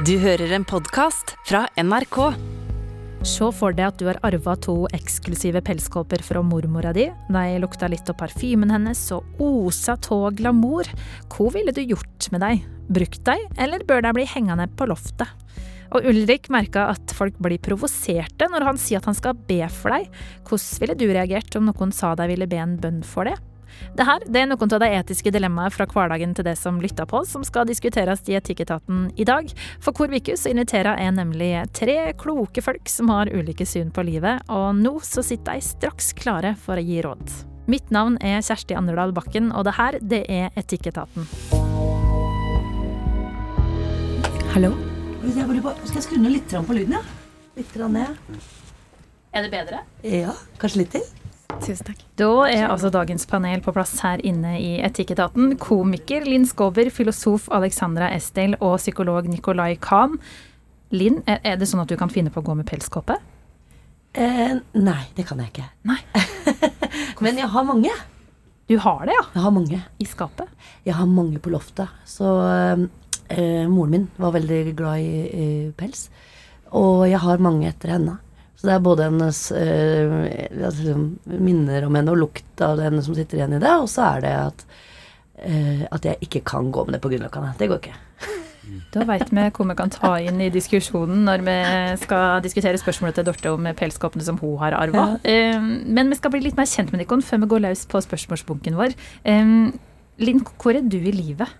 Du hører en podkast fra NRK. Se for deg at du har arva to eksklusive pelskåper fra mormora di. De lukta litt av parfymen hennes og osa av glamour. Hva ville du gjort med dem? Brukt dem, eller bør de bli hengende på loftet? Og Ulrik merka at folk blir provoserte når han sier at han skal be for deg. Hvordan ville du reagert om noen sa de ville be en bønn for det? Det her det er noen av de etiske dilemmaene fra hverdagen til det som lytter på, som skal diskuteres i Etikketaten i dag. For hver uke så inviterer jeg nemlig tre kloke folk som har ulike syn på livet, og nå så sitter de straks klare for å gi råd. Mitt navn er Kjersti Anderdal Bakken, og det her det er Etikketaten. Hallo? Jeg bare, skal jeg skru ned litt på lyden, ja? Litt ned. Er det bedre? Ja, kanskje litt til. Tusen takk. Da er altså dagens panel på plass her inne i Etikketaten. Komiker Linn Skåber, filosof Alexandra Estel og psykolog Nicolai Kahn. Linn, er det sånn at du kan finne på å gå med pelskåpe? Eh, nei, det kan jeg ikke. Nei. Men jeg har mange. Du har det, ja? Jeg har mange. I skapet? Jeg har mange på loftet. Så eh, moren min var veldig glad i, i pels. Og jeg har mange etter henne. Så det er både hennes eh, altså, minner om henne og lukt av henne som sitter igjen i det, og så er det at, eh, at jeg ikke kan gå med det på Grünerløkka. Det går ikke. Da veit vi hvor vi kan ta inn i diskusjonen når vi skal diskutere spørsmålet til Dorte om pelskåpene som hun har arva. Ja. Um, men vi skal bli litt mer kjent med Nikon før vi går løs på spørsmålsbunken vår. Um, Linn, hvor er du i livet?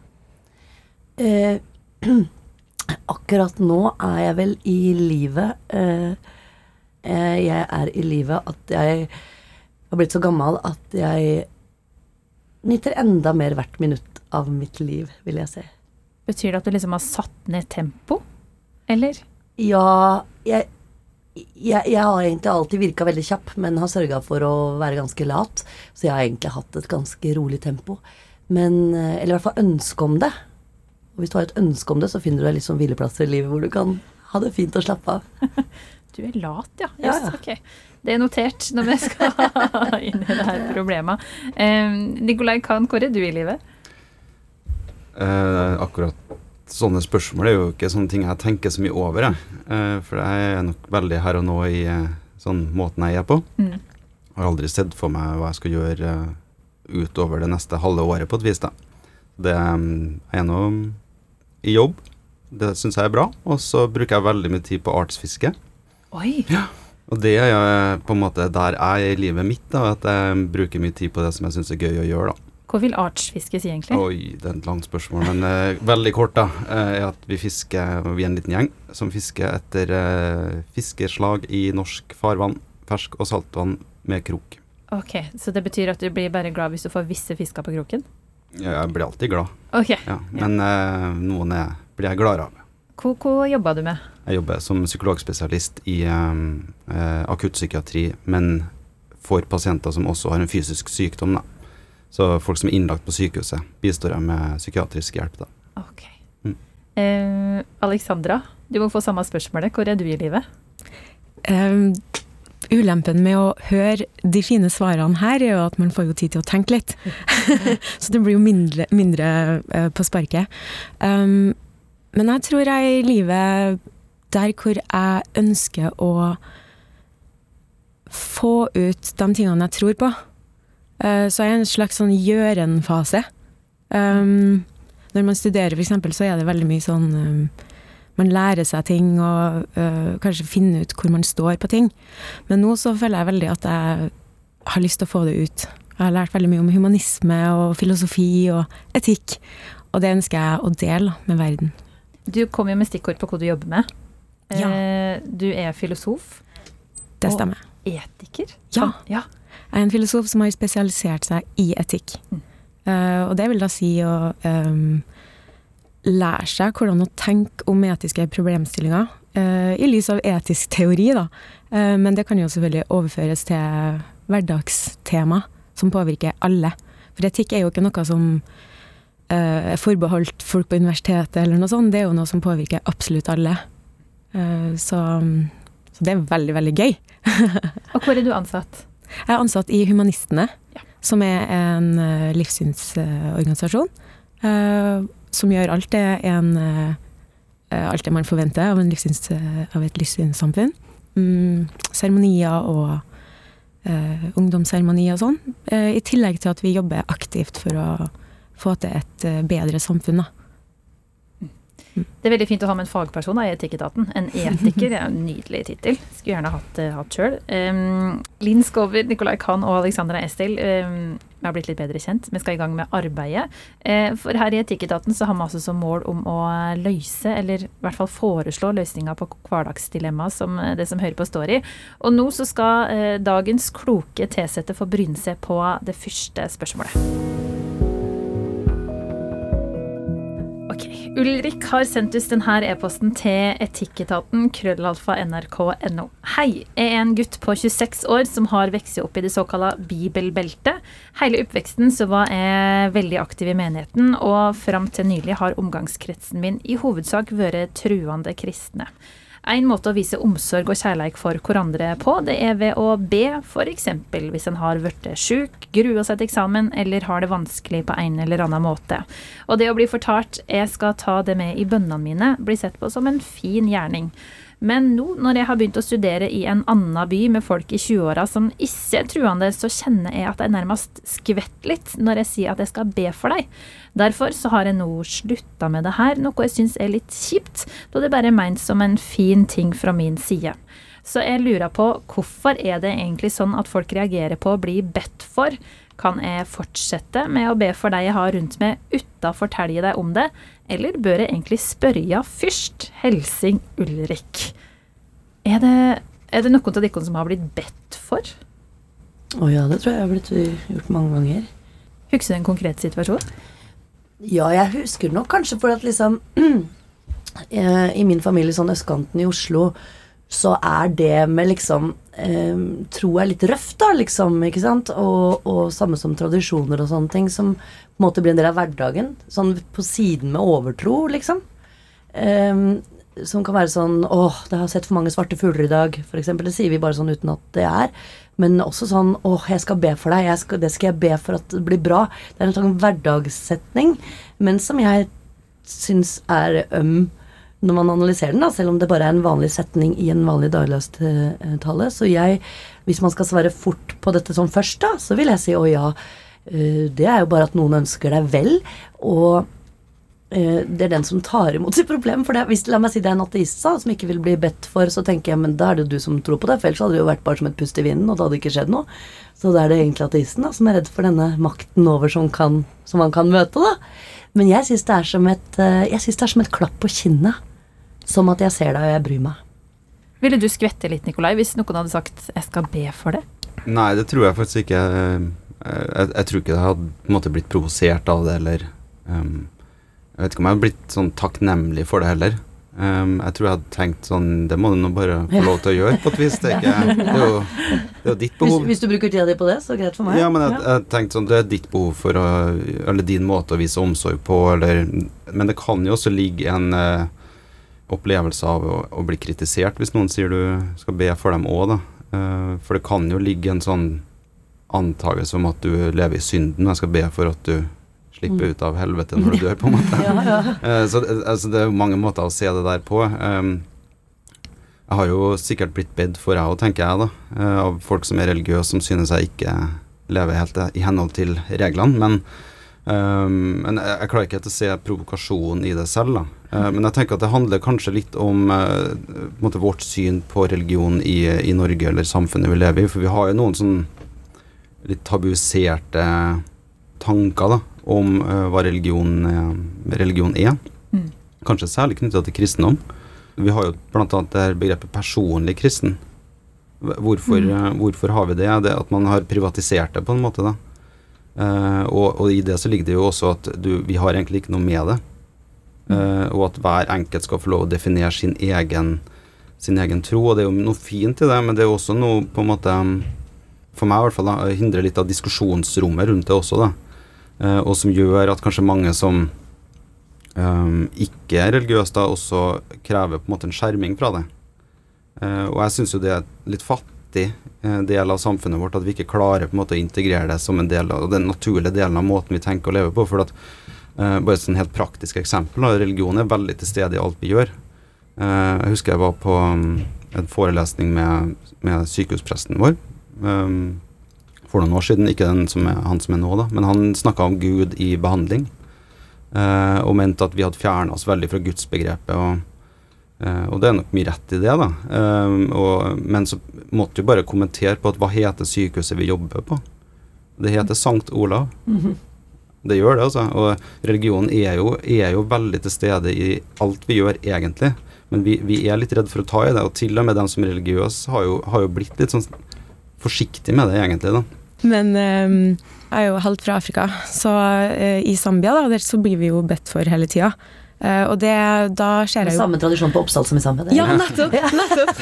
Uh, akkurat nå er jeg vel i livet Eh, jeg er i livet at jeg har blitt så gammel at jeg nyter enda mer hvert minutt av mitt liv, vil jeg si. Betyr det at du liksom har satt ned tempo, eller? Ja, jeg, jeg, jeg har egentlig alltid virka veldig kjapp, men har sørga for å være ganske lat. Så jeg har egentlig hatt et ganske rolig tempo. Men, eh, eller i hvert fall ønske om det. Og hvis du har et ønske om det, så finner du deg litt sånn hvileplasser i livet hvor du kan ha det fint og slappe av. Du er lat, ja. Yes, ja, ja. Okay. Det er notert når vi skal inn i det her problemet. Eh, Nikolai Kahn, hvor er du i livet? Eh, akkurat sånne spørsmål er jo ikke sånne ting jeg tenker så mye over. Jeg. Eh, for jeg er nok veldig her og nå i eh, sånn måten jeg er på. Mm. Har aldri sett for meg hva jeg skal gjøre uh, utover det neste halve året, på et vis. da. Det er nå i jobb. Det syns jeg er bra. Og så bruker jeg veldig mye tid på artsfiske. Oi. Ja. Og det er jo på en måte der jeg er i livet mitt, da, at jeg bruker mye tid på det som jeg syns er gøy å gjøre. da. Hva vil artsfiske si, egentlig? Oi, det er et langt spørsmål. Men uh, veldig kort, da. Uh, er at vi fisker Vi er en liten gjeng som fisker etter uh, fiskeslag i norsk farvann, fersk og saltvann med krok. Ok, Så det betyr at du blir bare glad hvis du får visse fisker på kroken? Ja, jeg blir alltid glad. Ok. Ja, men noen er, blir jeg gladere av. Hva, hva jobber du med? Jeg jobber som psykologspesialist i um, uh, akuttpsykiatri, men for pasienter som også har en fysisk sykdom. Da. Så folk som er innlagt på sykehuset, bistår jeg med psykiatrisk hjelp. Da. Ok. Mm. Eh, Alexandra, du må få samme spørsmålet. Hvor er du i livet? Um, ulempen med å høre de fine svarene her, er jo at man får jo tid til å tenke litt. Så det blir jo mindre, mindre uh, på sparket. Um, men jeg tror jeg er i livet der hvor jeg ønsker å få ut de tingene jeg tror på. Uh, så jeg er en slags sånn gjøren-fase. Um, når man studerer, f.eks., så er det veldig mye sånn um, Man lærer seg ting og uh, kanskje finner ut hvor man står på ting. Men nå så føler jeg veldig at jeg har lyst til å få det ut. Jeg har lært veldig mye om humanisme og filosofi og etikk. Og det ønsker jeg å dele med verden. Du kom jo med stikkord på hva du jobber med. Ja. Eh, du er filosof. Det stemmer. Og etiker. Ja. ja. Jeg er en filosof som har spesialisert seg i etikk. Mm. Uh, og det vil da si å um, lære seg hvordan å tenke om etiske problemstillinger uh, i lys av etisk teori, da. Uh, men det kan jo selvfølgelig overføres til hverdagstema som påvirker alle. For etikk er jo ikke noe som er forbeholdt folk på universitetet eller noe sånt. Det er jo noe som påvirker absolutt alle. Eh, så, så, det er veldig, veldig gøy. og hvor er du ansatt? Jeg er ansatt i Humanistene, ja. som er en uh, livssynsorganisasjon. Som gjør alt det en eh, alt det man forventer av, livssyns, av et livssynssamfunn. Mm, seremonier og eh, ungdomsseremonier og sånn. Eh, I tillegg til at vi jobber aktivt for å få til et eh, bedre samfunn. da. Det er veldig fint å ha med en fagperson da, i Etikketaten. En etiker er en nydelig tittel. Skulle gjerne hatt, uh, hatt sjøl. Um, Linn Skover, Nicolai Kahn og Alexandra Estil um, har blitt litt bedre kjent. Vi skal i gang med arbeidet. Uh, for her i Etikketaten så har vi altså som mål om å løse, eller i hvert fall foreslå løsninger på hverdagsdilemmaet som eh, det som hører på står i. Og nå så skal uh, dagens kloke tilsette få bryne seg på det første spørsmålet. Ulrik har sendt oss denne e-posten til etikketaten krøllalfa nrk.no. Hei, jeg er en gutt på 26 år som har vokst opp i det såkalte bibelbeltet. Hele oppveksten så var jeg veldig aktiv i menigheten, og fram til nylig har omgangskretsen min i hovedsak vært truende kristne. En måte å vise omsorg og kjærleik for hverandre på, det er ved å be, f.eks. hvis en har blitt sjuk, gruer seg til eksamen eller har det vanskelig på en eller annen måte. Og det å bli fortalt 'jeg skal ta det med i bønnene mine', blir sett på som en fin gjerning. Men nå når jeg har begynt å studere i en annen by med folk i 20-åra som ikke er truende, så kjenner jeg at jeg nærmest skvetter litt når jeg sier at jeg skal be for deg. Derfor så har jeg nå slutta med det her, noe jeg syns er litt kjipt, da det bare er ment som en fin ting fra min side. Så jeg lurer på hvorfor er det egentlig sånn at folk reagerer på å bli bedt for? Kan jeg fortsette med å be for deg jeg har rundt meg, uten å fortelle deg om det? Eller bør jeg egentlig spørre først? Helsing Ulrik. Er det, er det noen av dere som har blitt bedt for? Å oh ja, det tror jeg har blitt gjort mange ganger. Husker du en konkret situasjon? Ja, jeg husker nok kanskje for at liksom eh, I min familie, sånn østkanten i Oslo, så er det med liksom eh, tro er litt røft, da, liksom. ikke sant? Og, og, samme som tradisjoner og sånne ting, som på en måte blir en del av hverdagen. Sånn på siden med overtro, liksom. Eh, som kan være sånn åh, det har sett for mange svarte fugler i dag, f.eks. Det sier vi bare sånn uten at det er. Men også sånn åh, jeg skal be for deg. Skal, det skal jeg be for at det blir bra. Det er en sånn hverdagssetning, men som jeg syns er øm. Um, når man analyserer den, da, selv om det bare er en vanlig setning i en vanlig dagligtale. Så jeg, hvis man skal svare fort på dette som først, da, så vil jeg si å ja. Eh, det er jo bare at noen ønsker deg vel, og eh, det er den som tar imot sitt problem. For det, hvis la meg si det er en ateist sa, som ikke vil bli bedt for, så tenker jeg men da er det jo du som tror på det. For ellers hadde det jo vært bare som et pust i vinden, og det hadde ikke skjedd noe. Så da er det egentlig ateisten da, som er redd for denne makten over som, kan, som han kan møte. da. Men jeg syns det, eh, det, er som et klapp på kinnet. Som at jeg ser deg og jeg bryr meg. Ville du skvette litt, Nikolai, hvis noen hadde sagt 'jeg skal be for det'? Nei, det tror jeg faktisk ikke. Jeg, jeg tror ikke det hadde på en måte blitt provosert av det, eller um, Jeg vet ikke om jeg hadde blitt sånn takknemlig for det heller. Um, jeg tror jeg hadde tenkt sånn Det må du nå bare få lov til å gjøre, på et vis. Det er, ikke, det er, jo, det er jo, ditt behov. Hvis, hvis, du bruker tida di på det, så greit for meg. Ja, men jeg, jeg tenkte sånn Det er ditt behov for å Eller din måte å vise omsorg på, eller Men det kan jo også ligge en uh, opplevelse av å, å, bli kritisert hvis noen sier du skal be for dem òg, da. Uh, for det kan jo ligge en sånn antakelse om at du lever i synden, og jeg skal be for at du slipper mm. ut av helvete når du dør, på en måte. ja, ja. Uh, så altså, det er mange måter å se det der på. Um, jeg har jo sikkert blitt bedt for, jeg òg, tenker jeg, da, uh, av folk som er religiøse, som synes jeg ikke lever helt i henhold til reglene. Men Um, men jeg, klarer ikke helt å se provokasjonen i det selv. Da. Uh, men jeg tenker at det handler kanskje litt om måte, vårt syn på religion i, i, Norge, eller samfunnet vi lever i. For vi har jo noen sånn litt tabuiserte tanker da, om uh, hva religion, religion er. Mm. Kanskje særlig knytta til kristendom. Vi har jo bl.a. det her begrepet personlig kristen. Hvorfor, mm. hvorfor har vi det? Det at man har privatisert det på en måte. da Uh, og, og, i det så ligger det jo også at du, vi har egentlig ikke noe med det. Uh, og at hver enkelt skal få lov å definere sin egen, sin egen tro. Og det er jo noe fint i det, men det er jo også noe på en måte For meg i hvert fall da, hindrer litt av diskusjonsrommet rundt det også, da. Uh, og som gjør at kanskje mange som um, ikke er religiøse, da også krever på en måte en skjerming fra det. og jeg syns jo det er litt fattig eh, del av samfunnet vårt at vi ikke klarer på en måte å integrere det som en del av den naturlige delen av måten vi tenker å leve på. For at Eh, bare et sånn helt praktisk eksempel. Religion er veldig til stede i alt vi gjør. Uh, jeg husker jeg var på um, en forelesning med, med sykehuspresten vår um, for noen år siden. Ikke som er, han som er nå, da, men han snakka om Gud i behandling. Uh, og mente at vi hadde fjerna oss veldig fra gudsbegrepet. Og, og det er nok mye rett i det, da. Um, og, men så måtte jo bare kommentere på at hva heter sykehuset vi jobber på? Det heter Sankt Olav. Det gjør det, altså. Og religionen er jo, er jo veldig til stede i alt vi gjør, egentlig. Men vi, vi er litt redd for å ta i det, og til og med dem som er religiøse, har jo, har jo blitt litt sånn forsiktige med det, egentlig. da. Men um, jeg er jo halvt fra Afrika, så uh, i Zambia da, der så blir vi jo bedt for hele tida. Eh, og det, da ser jeg jo Samme tradisjon på Oppsal som i er Ja, nettopp! nettopp.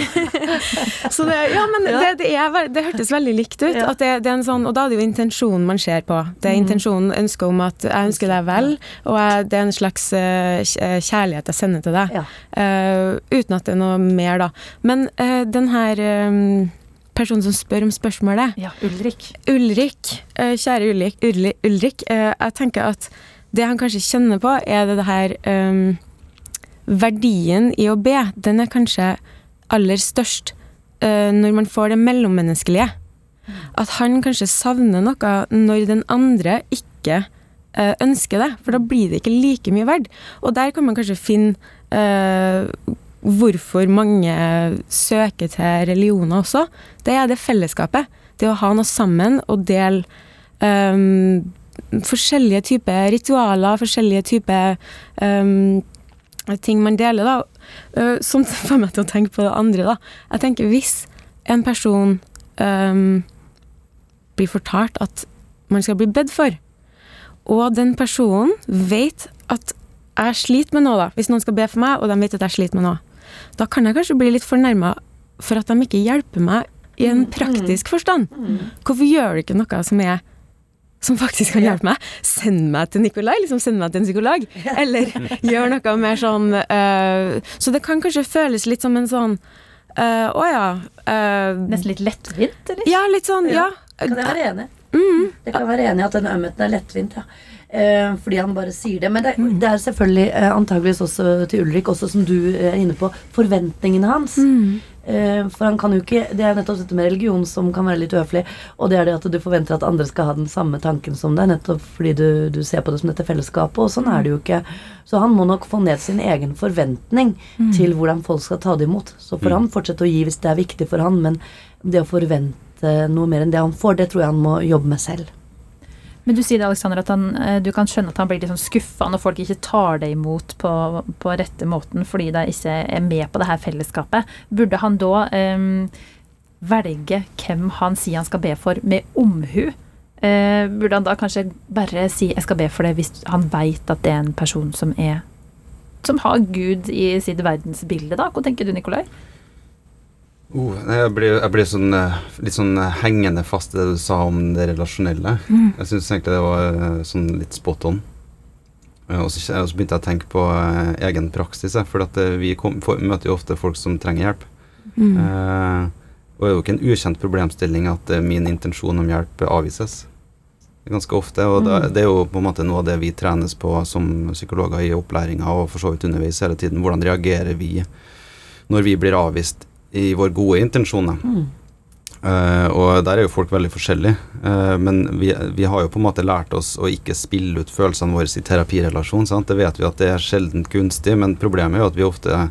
så det, ja, men det, det, er, det hørtes veldig likt ut. At det, det er en sånn, og da er det jo intensjonen man ser på. Det er Mm. intensjonen ønsker om at jeg ønsker deg vel, og jeg, det er en slags eh, kjærlighet jeg sender til deg. Ja. Uh, uten at det er noe mer, da. Men uh, den her um, personen som spør om spørsmålet, Ja, Ulrik. Ulrik, uh, kjære Ulrik, Ulrik eh, jeg tenker at det han kanskje kjenner på, er det her um, Verdien i å be, den er kanskje aller størst uh, når man får det mellommenneskelige. At han kanskje savner noe når den andre ikke uh, ønsker det, for da blir det ikke like mye verdt. Og der kan man kanskje finne uh, hvorfor mange søker til religioner også. Det er det fellesskapet. Det å ha noe sammen og dele ehm, forskjellige typer ritualer, forskjellige typer um, ting man deler, da. eh, som får meg til å tenke på det andre, da. Jeg tenker hvis en person um, blir fortalt at man skal bli bedt for, og den personen vet at jeg sliter med noe, da. Hvis noen skal be for meg, og de vet at jeg sliter med noe, da kan jeg kanskje bli litt fornærma for at de ikke hjelper meg i en praktisk forstand. Hvorfor gjør du ikke noe som er som faktisk kan hjelpe meg. Send meg til Nikolai, liksom send meg til en psykolog. Eller gjør noe mer sånn uh, Så det kan kanskje føles litt som en sånn eh, Å ja. Uh, Nesten litt lettvint, eller? ja, litt sånn, ja. Kan jeg være enig? Mm. Det kan være enig i at den ømheten er lettvint, ja. Fordi han bare sier det. Men det, det er selvfølgelig antageligvis også til Ulrik, også som du er inne på, forventningene hans. Eh, for han kan jo ikke Det er nettopp dette med religion som kan være litt uhøflig. Og det er det at du forventer at andre skal ha den samme tanken som deg, nettopp fordi du, du ser på det som dette fellesskapet, og sånn er det jo ikke. Så han må nok få ned sin egen forventning til hvordan folk skal ta det imot. Så får han fortsette å gi hvis det er viktig for han, men det å forvente noe mer enn det han får, det tror jeg han må jobbe med selv. Men du sier det, Alexander, at han, eh, du kan skjønne at han blir litt sånn skuffa når folk ikke tar det imot på, på rette måten fordi de ikke er med på det her fellesskapet. Burde han da um, velge hvem han sier han skal be for, med omhu? Uh, burde han da kanskje bare si 'jeg skal be for det' hvis han veit at det er en person som er som har Gud i sitt verdensbilde, da? Hva tenker du, Nikolai? Oh, jeg blir, jeg blir sånn, eh, litt sånn eh, hengende fast i det du sa om det relasjonelle. Jeg syns egentlig det var eh, sånn litt spot on. Og så, og så begynte jeg å tenke på egen praksis, for vi kom, for, møter jo ofte folk som trenger hjelp. Mm. Eh, og det er jo ikke en ukjent problemstilling at min intensjon om hjelp avvises. Ganske ofte. Og da, det er jo på en måte noe av det vi trenes på som psykologer i opplæringa, og for så vidt underveis hele tiden. Hvordan reagerer vi når vi blir avvist i våre gode intensjoner? Eh, og der er jo folk veldig forskjellige. Uh, men vi, vi har jo på en måte lært oss å ikke spille ut følelsene våre i terapirelasjon. Sant? Det vet vi at det er sjelden gunstig, men problemet er jo at vi ofte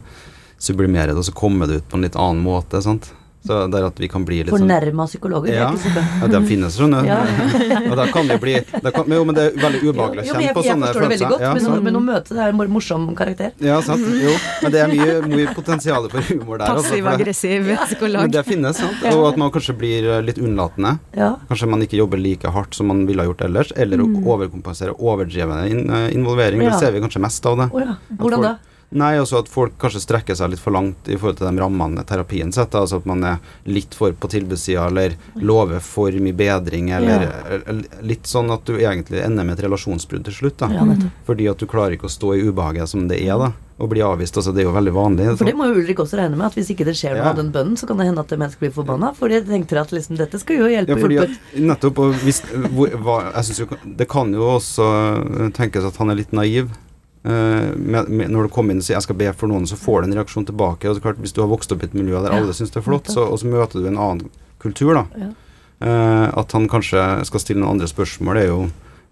sublimerer det, og så kommer det ut på en litt annen måte. Sant? Så det er at vi kan bli litt sånn psykologer. er ja, ikke ja, de finnes, skjønner du. Ja. og da kan vi bli da kan, Jo, men det er veldig ubehagelig å Jo, på sånne på jeg forstår det veldig godt, Ja, men, sant. å- men å møte det er en morsom karakter. ja, sant. Jo, men det er mye, mye potensial for humor der. altså, Passiv-aggressiv Men psykolog. det finnes, sant. Og at man kanskje blir eh, litt unnlatende. Ja. Kanskje man ikke jobber like hardt som man ville ha gjort ellers, eller å overkompensere overdrevne eh, involvering. Ja. Det ser vi kanskje mest av det. Oh, ja. Hvordan da? Nei, også at folk kanskje strekker seg litt for langt i forhold til de rammene terapien setter. Altså at man er litt for på tilbudssida, eller lover for mye bedring, eller, ja. litt sånn at du egentlig ender med et relasjonsbrudd til slutt. da. Ja. Fordi at du klarer ikke å stå i ubehaget som det er, da. Og bli avvist. Altså, det er jo veldig vanlig. For det må jo Ulrik også regne med, at hvis ikke det skjer noe Ja. av den bønnen, så kan det hende at det mennesket blir forbanna. For de tenkte at liksom, dette skal jo hjelpe Ja, fordi at nettopp og hvis, hvor, hva, jeg synes jo, Det kan jo også øh, tenkes at han er litt naiv. Med, med, når du kommer inn og sier 'jeg skal be for noen', så får du en reaksjon tilbake. Og det er klart Hvis du har vokst opp i et miljø der Ja, alle syns det er flott, så, og så møter du en annen kultur, da. Ja. Eh, at han kanskje skal stille noen andre spørsmål, det er jo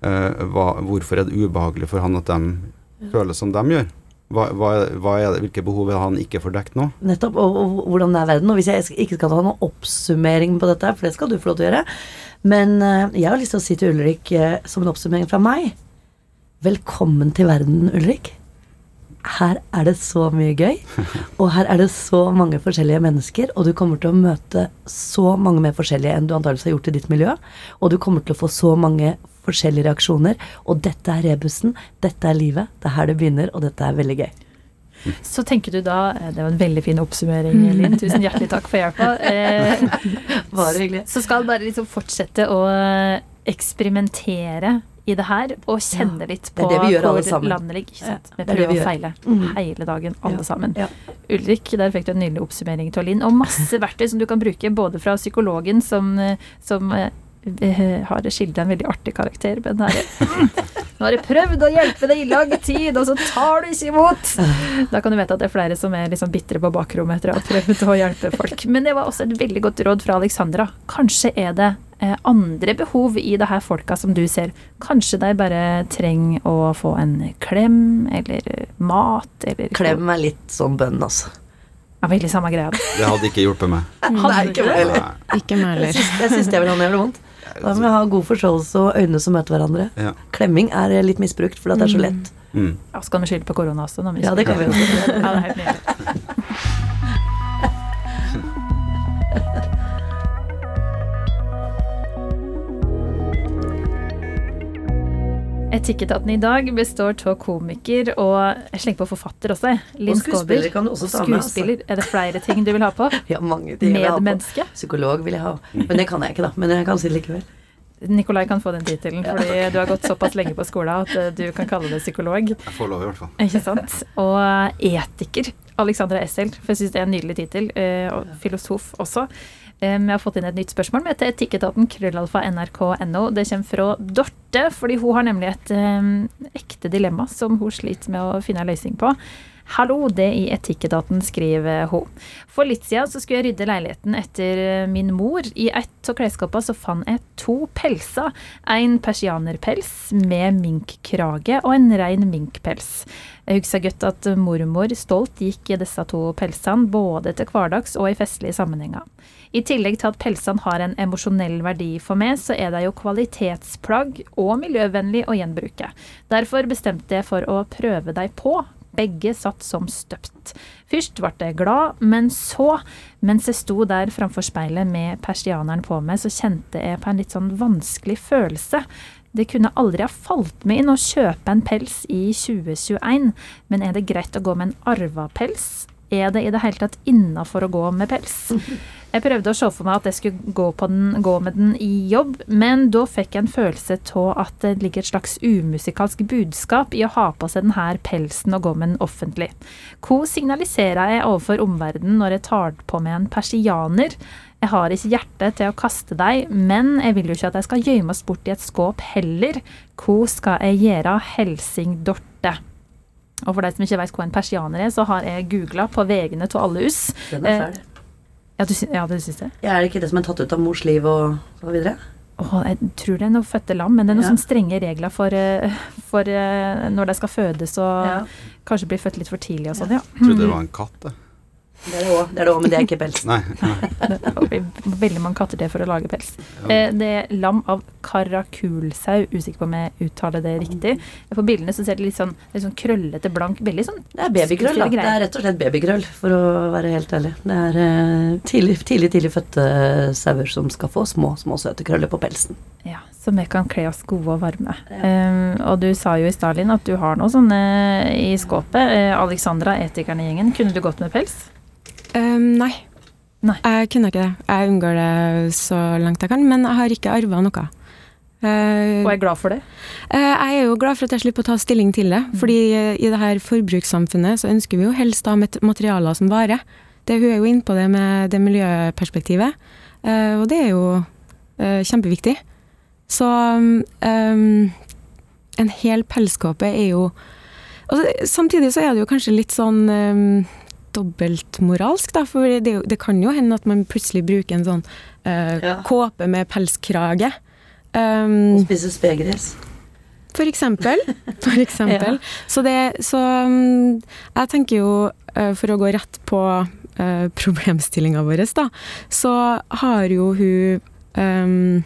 eh, hva, hvorfor er det ubehagelig for han at de føler som de gjør? Hva, hva, hva er det, hvilke behov er det han ikke får dekt nå? Nettopp, og, og hvordan det er verden. Og hvis jeg ikke skal ha noen oppsummering på dette, for det skal du få lov til å gjøre Men jeg har lyst til å si til Ulrik, som en oppsummering fra meg Velkommen til verden, Ulrik. Her er det så mye gøy, og her er det så mange forskjellige mennesker, og du kommer til å møte så mange mer forskjellige enn du antakeligvis har gjort i ditt miljø, og du kommer til å få så mange forskjellige reaksjoner, og dette er rebusen, dette er livet, det er her det begynner, og dette er veldig gøy. Så tenker du da eh, Det var en veldig fin oppsummering, Linn. Tusen hjertelig takk for hjelpa. Eh, Bare hyggelig. så skal bare liksom fortsette å eh, eksperimentere i det her, og kjenne litt på det vi hvor landet ligger. Vi det er det prøver vi å feile Mm. hele dagen, alle sammen. Ulrik, der fikk du en nydelig oppsummering til Linn, og masse verktøy som du kan bruke, både fra psykologen som, eh, som eh, eh, har skildra en veldig artig karakter, men her Nå har jeg prøvd å hjelpe deg i lang tid, og så tar du ikke imot! Da kan du vite at det er flere som er liksom bitre på bakrommet etter å ha prøvd å hjelpe folk. Men det var også et veldig godt råd fra Alexandra. Kanskje er det andre behov i det her folka som du ser. Kanskje de bare trenger å få en klem, eller mat, eller Klem er litt sånn bønn, altså. Ja, veldig samme greia. Det hadde ikke hjulpet meg. Nei, ikke meg heller. Ikke meg Jeg heller. syns jeg syns det vil ha jævlig vondt. Da må vi ha god forståelse og øyne som møter hverandre. Ja. Klemming er litt misbrukt, for det er så lett. Mm. Ja, så kan vi skylde på korona også. Ja, det kan vi også. Ja, det er helt nydelig. Etikketaten i dag består av komiker og jeg slenger på forfatter også. Linn Og skuespiller Skåber. kan du også ta med, altså. Skuespiller. Er det flere ting du vil ha på? Ja, mange ting jeg vil ha på. Medmenneske. Psykolog vil jeg ha. Men det kan jeg ikke, da. Men jeg kan si det likevel. Nikolai kan få den tittelen, Ja. fordi du har gått såpass lenge på skolen at eh, du kan kalle det psykolog. Jeg får lov, i hvert fall. Ikke sant? Og etiker. Alexandra Essel, for jeg syns det er en nydelig tittel. eh, Og filosof også. Eh, Vi har fått inn et nytt spørsmål med til etikketaten krøllalfa nrk.no. Det kommer fra Dorte, fordi hun har nemlig et eh, ekte dilemma som hun sliter med å finne en løsning på. Hallo, det i Etikketaten, skriver hun. For litt siden så skulle jeg rydde leiligheten etter eh, min mor. I ett av klesskapene så fant jeg to pelser. En persianerpels med minkkrage og en rein minkpels. Jeg husker godt at mormor stolt gikk i disse to pelsene, både til hverdags og i festlige sammenhenger. I tillegg til at pelsene har en emosjonell verdi for meg, så er det jo kvalitetsplagg og miljøvennlig å gjenbruke. Derfor bestemte jeg for å prøve dem på. Begge satt som støpt. Først ble jeg glad, men så, mens jeg sto der framfor speilet med persianeren på meg, så kjente jeg på en litt sånn vanskelig følelse. Det kunne aldri ha falt meg inn å kjøpe en pels i 2021, men er det greit å gå med en arva pels? Er det i det hele tatt innafor å gå med pels? Jeg prøvde å se for meg at jeg skulle gå, den, gå med den i jobb, men da fikk jeg en følelse av at det ligger et slags umusikalsk budskap i å ha på seg denne pelsen og gå med den offentlig. Hva signaliserer jeg overfor omverdenen når jeg tar på meg en persianer? Jeg har ikke hjerte til å kaste deg, men jeg vil jo ikke at jeg skal gjemmes bort i et skåp heller. Hva skal jeg gjøre? Helsing Dorte. Og for deg som ikke vet hva en persianer er, så har jeg googla på vegne av alle hus. Den er Eh, fæl. Ja, du, ja, du syns det? Ja, er det ikke det som er tatt ut av mors liv og så videre? Åh, jeg tror det er noe fødte lam, men det er noen Ja. sånne strenge regler for, eh, for eh, når de skal fødes og Ja. kanskje bli født litt for tidlig og sånn. Ja. Jeg trodde det var en katt, det. Det er det òg, det er det også, men det er ikke pels. Nei. nei. Det blir veldig mange katter til for å lage pels. Eh, Det er lam av karakulsau. Usikker på om jeg uttaler det riktig. På bildene så ser det litt sånn, litt sånn krøllete, blank, veldig sånn Det er babykrøll, da. Det er rett og slett babykrøll, for å være helt ærlig. Det er eh, tidlig, tidlig, tidlig fødte sauer som skal få små, små søte krøller på pelsen. Ja, så vi kan kle oss gode og varme. Um, og du sa jo i Stalin at du har noe sånne i skåpet. Uh, Alexandra, etikeren i gjengen, kunne du gått med pels? Um, nei. Nei. Jeg kunne ikke det. Jeg unngår det så langt jeg kan, men jeg har ikke arva noe. Uh, og er glad for det? Uh, jeg er jo glad for at jeg slipper å ta stilling til det. Mm. fordi uh, i det her forbrukssamfunnet så ønsker vi jo helst ha materialer som varer. Det, hun er jo inne på det med det miljøperspektivet, og det er jo kjempeviktig. Så um, en hel pelskåpe er jo og Samtidig så er det jo kanskje litt sånn um, dobbeltmoralsk, da. For det, det, kan jo hende at man plutselig bruker en sånn ja. kåpe med pelskrage. Um, spise spegris. For eksempel. For eksempel. ja. Så det Så um, jeg tenker jo, uh, for å gå rett på uh, problemstillinga vår, da, så har jo hun um,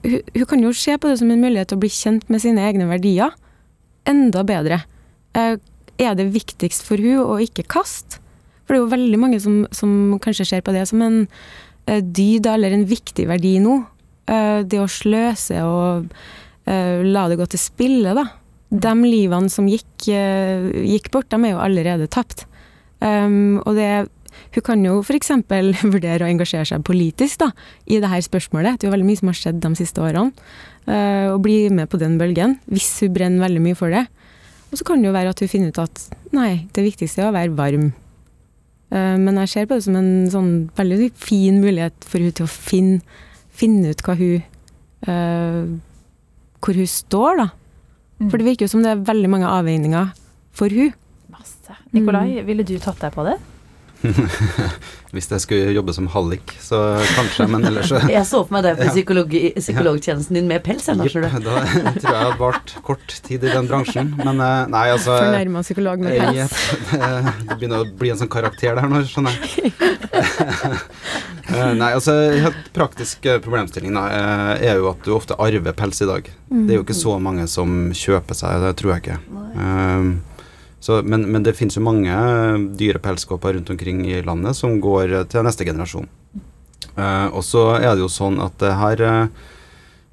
hun, hun kan jo se på det som en mulighet til å bli kjent med sine egne verdier enda bedre. Uh, er det viktigst for hun å ikke kaste? For det er jo veldig mange som, som kanskje ser på det som en uh, dyd eller en viktig verdi nå. Uh, det å sløse og uh, la det gå til spille, da. De livene som gikk, gikk bort, de er jo allerede tapt. Um, og det hun kan jo f.eks. vurdere å engasjere seg politisk da, i det her spørsmålet. Det er jo veldig mye som har skjedd de siste årene. Uh, og bli med på den bølgen, hvis hun brenner veldig mye for det. Og så kan det jo være at hun finner ut at nei, det viktigste er å være varm. Uh, men jeg ser på det som en sånn veldig fin mulighet for hun til å finne, finne ut hva hun uh, Hvor hun står, da. Mm. For det virker jo som det er veldig mange avveininger for hun. Masse. Nikolai, mm. ville du tatt deg på det? Hvis jeg skulle jobbe som hallik, så kanskje, men ellers så Jeg så for meg det på psykologtjenesten din med pels, ennå, skjønner du. da tror jeg det hadde vart kort tid i den bransjen, men eh, nei, altså Fornærma psykolog med pels. Det, det, begynner å bli en sånn karakter der nå, skjønner jeg. Eh, nei, altså helt praktisk problemstilling da, eh, er jo at du ofte arver pels i dag. Det er jo ikke så mange som kjøper seg, det tror jeg ikke. Um, så, men, men, det finnes jo mange dyre pelskåper rundt omkring i landet som går til neste generasjon. Uh, og så er det jo sånn at det her uh,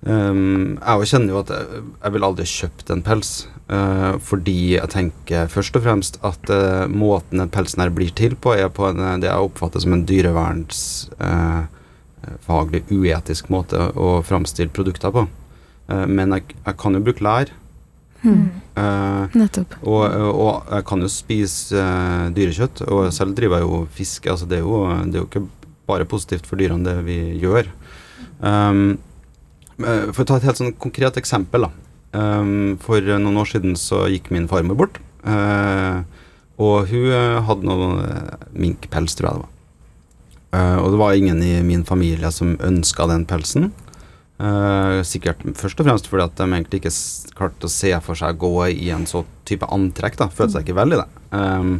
um, Jeg kjenner jo at jeg, jeg vil aldri kjøpt en pels. Uh, fordi jeg tenker først og fremst at måten den pelsen her blir til på, er på en, det jeg oppfatter som en dyrevernsfaglig uetisk måte å framstille produkter på. men jeg, jeg, kan jo bruke lær. Mm. Nettopp. Og, og, jeg kan jo spise uh, dyrekjøtt, og selv driver jeg jo fiske. Altså det, er jo, det er jo ikke bare positivt for dyrene, det vi gjør. Um, for å ta et helt sånn konkret eksempel, da. Um, for noen år siden så gikk min farmor bort. Uh, og hun hadde noe minkpels, tror jeg det var. Uh, og det var ingen i min familie som ønska den pelsen. Uh, sikkert først og fremst fordi at de egentlig ikke klarte å se for seg å gå i en så type antrekk. da, Følte seg ikke veldig det. Um,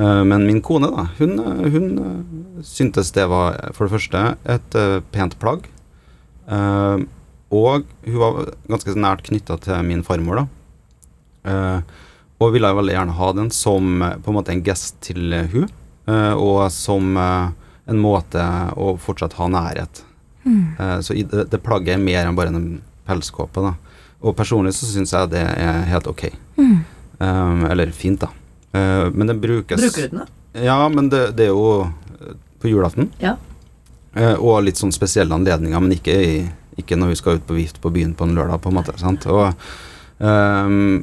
uh, men min kone, da, hun, hun uh, syntes det var for det første et pent plagg. og hun var ganske nært knytta til min farmor, da. og ville veldig gjerne ha den som på en måte en gest til hun, og som en måte å fortsatt ha nærhet Uh, så det, det, plagget er mer enn bare en pelskåpe. da. Og personlig så syns jeg det er helt ok. Mm. Um, eller fint, da. Uh, men den brukes Bruker du den, da? Ja, men det, det er jo på julaften. Ja. Uh, og litt sånn spesielle anledninger, men ikke, i, ikke, når vi skal ut på vift på byen på en lørdag, på en måte. sant? Og um,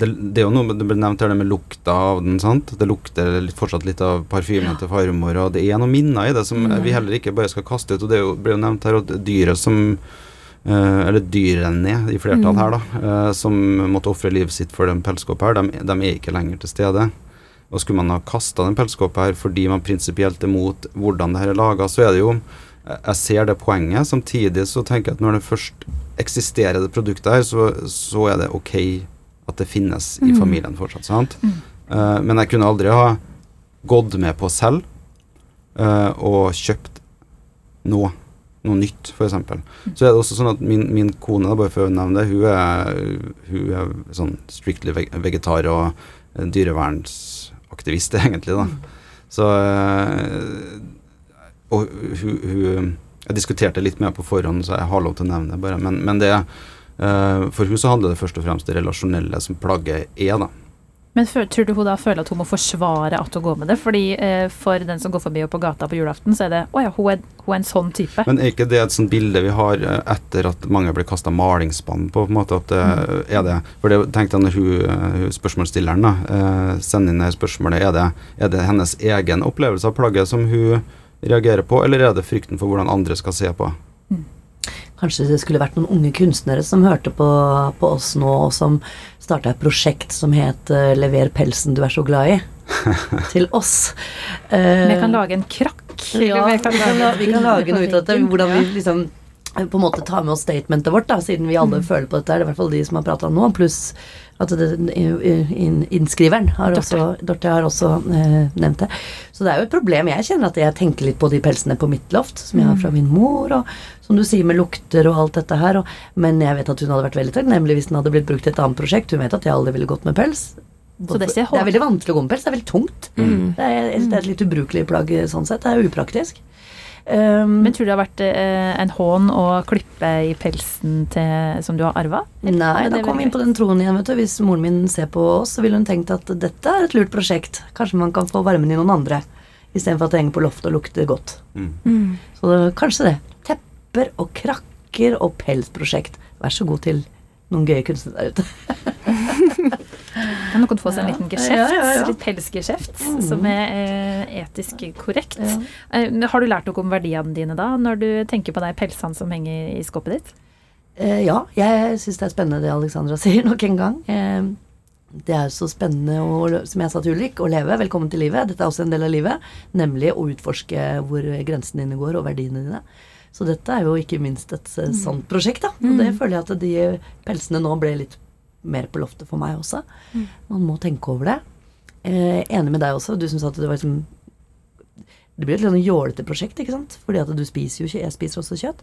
det, det, er jo noe det ble nevnt her det med lukta av den. sant? Det lukter litt, fortsatt litt av parfymen ja. til farmor, og det er noen minner i det som mm. vi heller ikke bare skal kaste ut. og Det jo, ble jo nevnt her at dyret som Uh, eller dyrene i flertall her, da, uh, som måtte ofre livet sitt for den pelskåpa her, de, de, er ikke lenger til stede. Og skulle man ha kasta den pelskåpa her fordi man prinsipielt er mot hvordan det her er laga, så er det jo Jeg ser det poenget. Samtidig så tenker jeg at når det først eksisterer det produktet her, så, så er det ok at det finnes i mm. familien fortsatt. sant? Mm. Uh, men jeg kunne aldri ha gått med på selv uh, og kjøpt noe noe nytt, f.eks. Så er det også sånn at min, min kone, da, bare for å nevne det, hun er, hun er sånn strictly vegetar og eh, dyrevernsaktivist, egentlig, da. Så Og hun, hun Jeg diskuterte litt med henne på forhånd, så jeg har lov til å nevne det, bare. Men, men det eh, For hun så handler det først og fremst det relasjonelle som plagget er, da. Men tror du hun da føler at hun må forsvare at hun går med det? Fordi eh, for den som går forbi henne på gata på julaften, så er det å ja, hun er, hun er en sånn type. Men er ikke det et sånt bilde vi har eh, etter at mange ble kasta malingsspann på? på en måte at mm. er det, For det tenkte jeg når hun, eh, hun spørsmålsstilleren da, eh, sender inn det spørsmålet, er det, er det hennes egen opplevelse av plagget som hun reagerer på, eller er det frykten for hvordan andre skal se på? Kanskje det skulle vært noen unge kunstnere som hørte på, på oss nå, og som starta et prosjekt som het eh, 'Lever pelsen du er så glad i', til oss. Eh, Vi kan lage en krakk. ja, vi kan, lage, vi kan lage noe ut av dette. Hvordan vi liksom eh, på en måte tar med oss statementet vårt, da, siden vi alle føler på dette. Det er i hvert fall de som har prata nå, pluss at det, in, innskriveren har Dorte. også, Dorte har også eh, nevnt det. Så det er jo et problem. Jeg kjenner at jeg tenker litt på de pelsene på mitt loft, som jeg har fra min mor, og som du sier med lukter og alt dette her. Og, men jeg vet at hun hadde vært veldig takknemlig hvis den hadde blitt brukt i et annet prosjekt. Hun vet at jeg aldri ville gått med pels. Så det det er veldig vanskelig å gå med pels. Det er veldig tungt. Mm. Det, er, det er et litt ubrukelig plagg sånn sett. Det er upraktisk. Um, Men tror du det har vært eh, en hån å klippe i pelsen til, som du har arva? Nei, da kom vi inn på den troen igjen. vet du. Hvis moren min ser på oss, så ville hun tenkt at dette er et lurt prosjekt. Kanskje man kan få varmen i noen andre, istedenfor at det henger på loftet og lukter godt. Mm. Mm. Så det, kanskje det. Tepper og krakker og pelsprosjekt. Vær så god til noen gøye kunstnere der ute. Kan noen få seg en liten geskjeft? Litt pelsgeskjeft, mm. som er eh, etisk korrekt. Eh, har du lært noe om verdiene dine da, når du tenker på de pelsene som henger i skåpet ditt? Eh, ja, jeg syns det er spennende det Alexandra sier nok en gang. Det er så spennende, å, som jeg sa til Ulrik, å leve. Velkommen til livet. Dette er også en del av livet. Nemlig å utforske hvor grensene dine går, og verdiene dine. Så dette er jo ikke minst et eh, sånt prosjekt, da. Og det føler jeg at de pelsene nå ble litt mer på loftet for meg også. Man må tenke over det. Eh, enig med deg også, du som sa at det var liksom Det blir et litt sånn jålete prosjekt, ikke sant? Fordi at du spiser jo ikke Jeg spiser også kjøtt.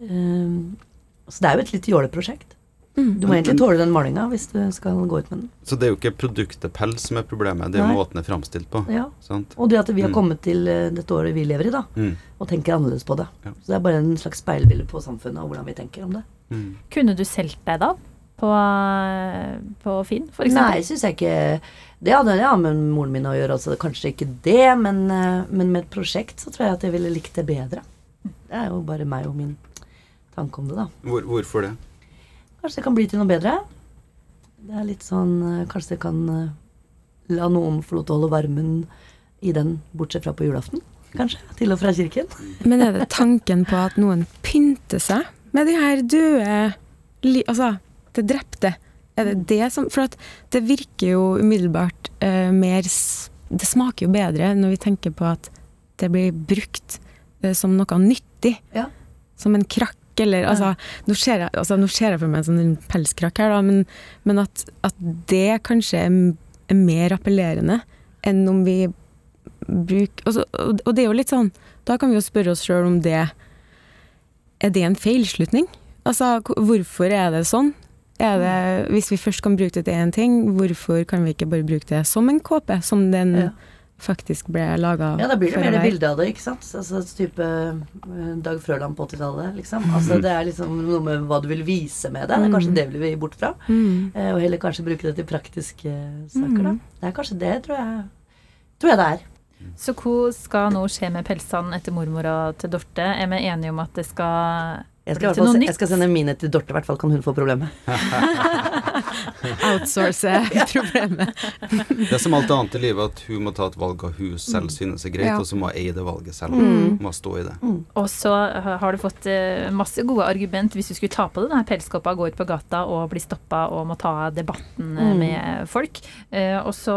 Eh, så det er jo et litt jåleprosjekt. Mm. Du må egentlig tåle den malinga hvis du skal gå ut med den. Så det er jo ikke produktet pels som er problemet, det er Nei. måten det er framstilt på. Ja. Sant? Og det at vi har Mm. kommet til eh, dette året vi lever i, da, Mm. og tenker annerledes på det. Ja. Så det er bare en slags speilbilde på samfunnet og hvordan vi tenker om det. Mm. Kunne du solgt deg da? På, eh, på Finn, for Nei, eksempel? syns jeg ikke Det hadde ja, med moren min å gjøre, altså kanskje ikke det, men, eh, men med et prosjekt så tror jeg at jeg ville likt det bedre. Det er jo bare meg og min tanke om det, da. Hvor, hvorfor det? Kanskje det kan bli til noe bedre. Det er litt sånn eh, Kanskje det kan la noen få lov til å holde varmen i den, bortsett fra på julaften. Kanskje. Til og fra kirken. Men er det tanken på at noen pynter seg med de her døde Altså, det drepte. Er det det som For at det virker jo umiddelbart eh, mer Det smaker jo bedre når vi tenker på at det blir brukt eh, som noe nyttig. Ja. Som en krakk, eller altså Nå ser jeg, altså, nå ser jeg for meg en sånn pelskrakk her, da, men, men at, at det kanskje er, er mer appellerende enn om vi bruker og, og, og det er jo litt sånn Da kan vi jo spørre oss sjøl om det Er det en feilslutning? Altså, hvorfor er det sånn? Er det, hvis vi først kan bruke det til én ting, hvorfor kan vi ikke bare bruke det som en kåpe? Som den Ja. faktisk ble laga Ja, da blir det mer det bildet av det, ikke sant. Altså type eh, Dag Frøland på 80-tallet, liksom. Altså det er liksom noe med hva du vil vise med det. Det er kanskje det det vi vil bort fra. Mm. Eh, Og heller kanskje bruke det til praktiske saker, da. Mm. Det er kanskje det, tror jeg. Tror jeg det er. Så hva skal nå skje med pelsene etter mormora til Dorte? Er vi enige om at det skal Jeg skal, fall se- jeg skal sende mine til Dorte, i hvert fall kan hun få problemet. Outsource problemet. Det er som alt annet i livet, at hun må ta et valg av hun selv synes er greit, Ja. og så må hun eie det valget selv. Mm. Må stå i det. Og så uh, har du fått uh, masse gode argument hvis du skulle ta på det. Denne pelskåpa, gå ut på gata og bli stoppa og må ta debatten Mm. med folk. Og så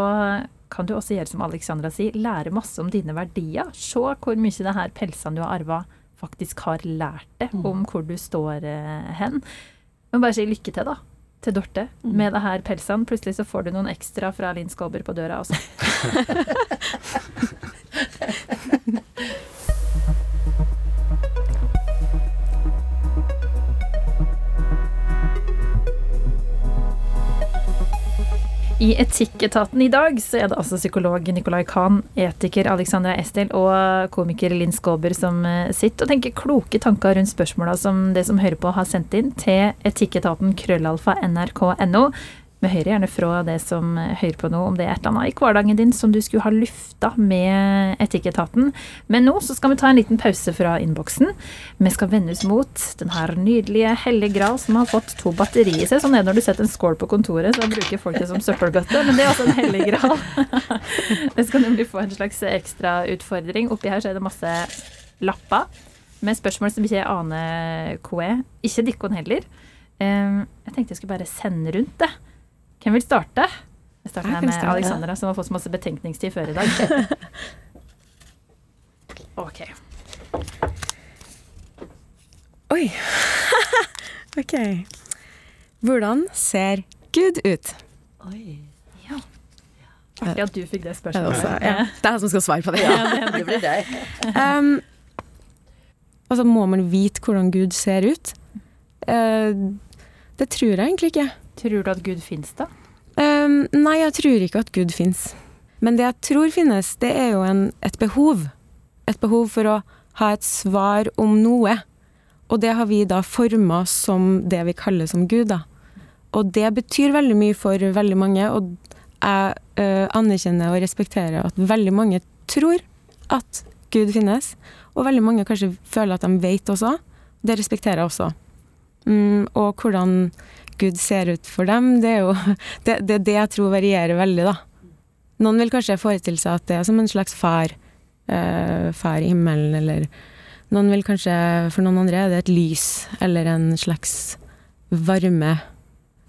kan du også gjøre som Alexandra sier, lære masse om dine verdier. Se hvor mye det her pelsene du har arva, faktisk har lært deg Mm. om hvor du står uh, hen. Men bare si lykke til, da. Til Dorte Mm. med det her pelsene. Plutselig så får du noen ekstra fra Linn Skåber på døra også. I Etikketaten i dag så er det altså psykolog Nicolai Kahn, etiker Alexandra Estel og komiker Linn Skåber som eh, sitter og tenker kloke tanker rundt spørsmåla som det som hører på har sendt inn til etikketaten krøllalfa nrk.no. Vi hører gjerne fra det som hører på nå, om det er et eller annet i hverdagen din som du skulle ha lufta med Etikketaten. Men nå så skal vi ta en liten pause fra innboksen. Vi skal vende oss mot den her nydelige hellige gral som har fått to batterier i seg. Sånn er det når du setter en skål på kontoret, så bruker folk det som søppelbøtte. Men det er altså en hellig gral. det skal nemlig få en slags ekstra utfordring. Oppi her så er det masse lapper med spørsmål som ikke jeg aner hva er. Ikke Dikkon heller. Eh, jeg tenkte jeg skulle bare sende rundt det. Hvem vil starte? Jeg starter her med starte. Alexandra, som har fått så masse betenkningstid før i dag. Ok. Oi. ok. Hvordan ser Gud ut? Oi. Artig at du fikk det spørsmålet. det, også, ja. det er jeg som skal svare på det. Ja, Det blir deg. Um, altså, må man vite hvordan Gud ser ut? Uh, det tror jeg egentlig ikke. Tror du at Gud fins, da? Um, nei, jeg tror ikke at Gud fins. Men det jeg tror finnes, det er jo en, et behov. Et behov for å ha et svar om noe. Og det har vi da forma som det vi kaller som Gud, da. Og det betyr veldig mye for veldig mange, og jeg uh, anerkjenner og respekterer at veldig mange tror at Gud finnes, og veldig mange kanskje føler at de vet også. Det respekterer jeg også. Mm, og hvordan Gud ser ut for dem, det er jo det, det, det jeg tror varierer veldig, da. Noen vil kanskje forestille seg at det er som en slags far, eh, far i himmelen, eller noen vil kanskje, for noen andre er det et lys, eller en slags varme.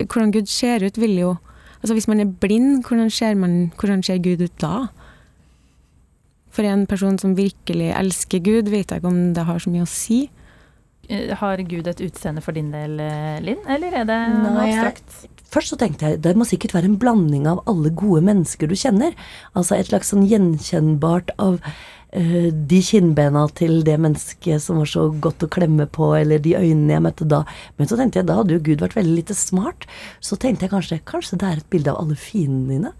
Hvordan Gud ser ut, vil jo Altså hvis man er blind, hvordan ser, man, hvordan ser Gud ut da? For en person som virkelig elsker Gud, vet jeg ikke om det har så mye å si. Eh, Har Gud et utseende for din del, eh, Linn, eller er det Nei, abstrakt? Først så tenkte jeg det må sikkert være en blanding av alle gode mennesker du kjenner. Altså et slags sånn gjenkjennbart av uh, de kinnbena til det mennesket som var så godt å klemme på, eller de øynene jeg møtte da. Men så tenkte jeg da hadde jo Gud vært veldig lite smart. Så tenkte jeg kanskje kanskje det er et bilde av alle fiendene dine.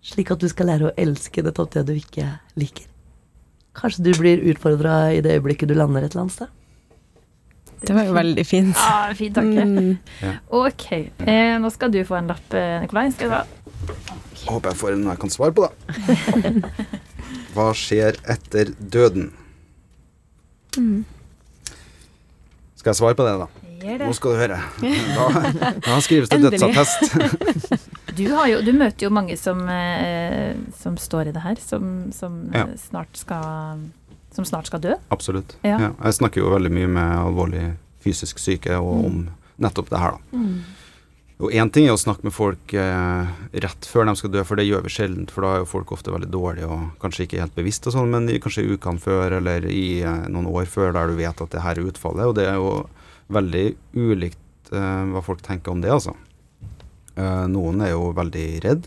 Slik at du skal lære å elske det det du ikke liker. Kanskje du blir utfordra i det øyeblikket du lander et eller annet sted. Det var jo veldig fint. Ah, fint takk. Mm. Ok, eh, nå skal du få en lapp, eh, Nikolai. Skal du ha? Håper jeg får en jeg kan svare på, da. Hva skjer etter døden? Skal jeg svare på det, da? Det. Nå skal du høre. Da, da skrives det dødsattest. Du, har jo, du møter jo mange som, eh, som står i det her, som, som, eh, Ja. snart skal, som snart skal dø. Absolutt. Ja. Ja. Jeg snakker jo veldig mye med alvorlig fysisk syke og om nettopp det her, da. Og én ting er å snakke med folk eh, rett før de skal dø, for det gjør vi sjelden. For da er jo folk ofte veldig dårlige og kanskje ikke helt bevisst og sånn, men kanskje i ukene før eller i eh, noen år før der du vet at det her er utfallet. Og det er jo veldig ulikt eh, hva folk tenker om det, altså. Eh, noen er jo veldig redd,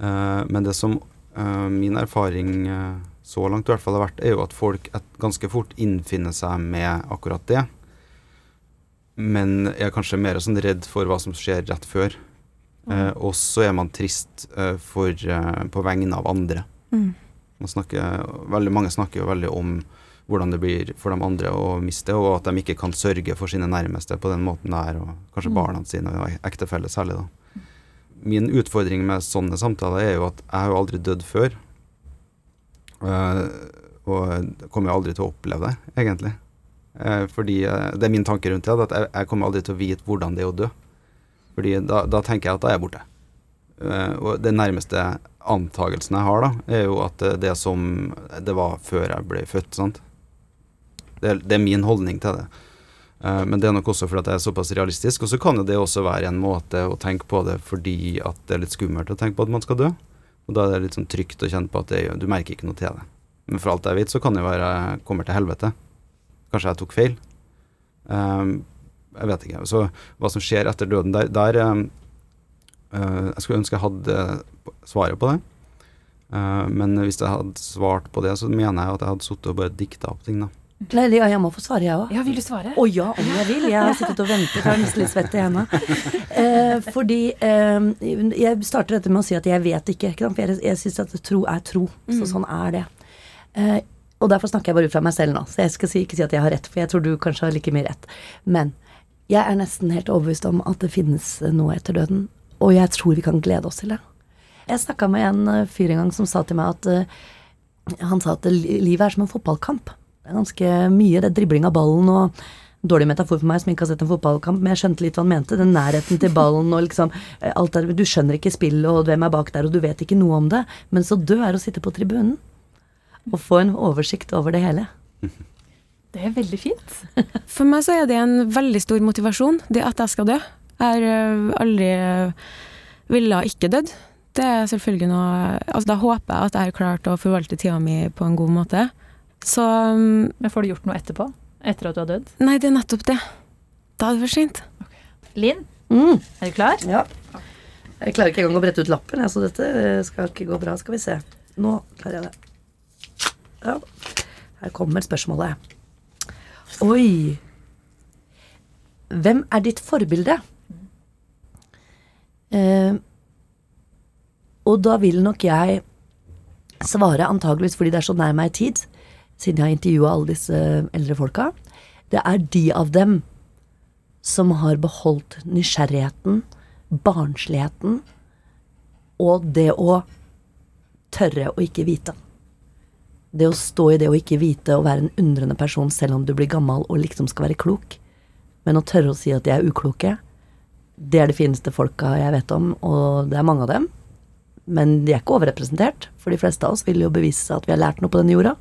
eh, men det som eh, min erfaring eh, så langt i hvert fall har vært, er jo at folk et, ganske fort innfinner seg med akkurat det men er kanskje mer sånn redd for hva som skjer rett før. Eh, og så er man trist eh, for, eh, på vegne av andre. Mm. Man snakker, veldig mange snakker jo veldig om hvordan det blir for de andre å miste, og at de ikke kan sørge for sine nærmeste på den måten der, og kanskje barna sine og ektefelle særlig, da. Min utfordring med sånne samtaler er jo at jeg har jo aldri dødd før. Eh, og kommer aldri til å oppleve det, egentlig. Eh, fordi eh, det er min tanke rundt det, at jeg, kommer aldri til å vite hvordan det er å dø. Fordi da, da tenker jeg at da er jeg borte. Og den nærmeste antagelsen jeg har, da, er jo at det, det er som det var før jeg ble født. sant? Det, det er min holdning til det. Men det er nok også fordi jeg er såpass realistisk. Og så kan det også være en måte å tenke på det fordi at det er litt skummelt å tenke på at man skal dø. Og da er det litt sånn trygt å kjenne på at det, du merker ikke noe til det. Men for alt jeg vet, så kan det jo være jeg kommer til helvete. Kanskje jeg tok feil. Um, jeg vet ikke. Så hva som skjer etter døden der, der eh, Jeg skulle ønske jeg hadde svaret på det. Uh, men hvis jeg hadde svart på det, så mener jeg at jeg hadde sittet og bare dikta opp ting. da. Eller, ja, jeg må få svare, jeg òg. Ja, vil du svare? Å ja, om jeg vil. Jeg har sittet og ventet. Jeg har nesten litt svett i hendene. Eh, fordi eh, Jeg starter dette med å si at jeg vet ikke. ikke? For jeg, jeg syns at tro er tro. Så sånn er det. Eh, og derfor snakker jeg bare ut fra meg selv nå. Så jeg skal si, ikke si at jeg har rett, for jeg tror du kanskje har like mye rett. Men jeg er nesten helt overbevist om at det finnes noe etter døden. Og jeg tror vi kan glede oss til det. Jeg snakka med en eh, fyr en gang som sa til meg at uh, Han sa at livet er som en fotballkamp. Ganske mye. Det er dribling av ballen og Dårlig metafor for meg som ikke har sett en fotballkamp, men jeg skjønte litt hva han mente. Den nærheten til ballen og liksom eh, alt der. Du skjønner ikke spillet og hvem er bak der, og du vet ikke noe om det. Men så død er å sitte på tribunen og få en oversikt over det hele. Det er veldig fint. For meg så er det en veldig stor motivasjon, det at jeg skal dø. Jeg har øh, aldri øh, ville ikke dødd. Det er selvfølgelig noe Altså, da håper jeg at jeg har klart å forvalte tida mi på en god måte. Så um, Men får du gjort noe etterpå? Etter at du har dødd? Nei, det er nettopp det. Da er det for seint. Linn, Mm, er du klar? ja. Jeg klarer ikke engang å brette ut lappen, så dette eh, skal ikke gå bra. Skal vi se. Nå klarer jeg det. Ja. Her kommer spørsmålet. Oi. Hvem er ditt forbilde? Eh, og da vil nok jeg svare antageligvis fordi det er så nær meg i tid, siden jeg har intervjua alle disse eldre folka. Det er de av dem som har beholdt nysgjerrigheten, barnsligheten og det å tørre å ikke vite. Det å stå i det å ikke vite og være en undrende person selv om du blir gammel og liksom skal være klok. Men å tørre å si at de er ukloke, det er de fineste folka jeg vet om, og det er mange av dem. Men de er ikke overrepresentert, for de fleste av oss vil jo bevise at vi har lært noe på denne jorda.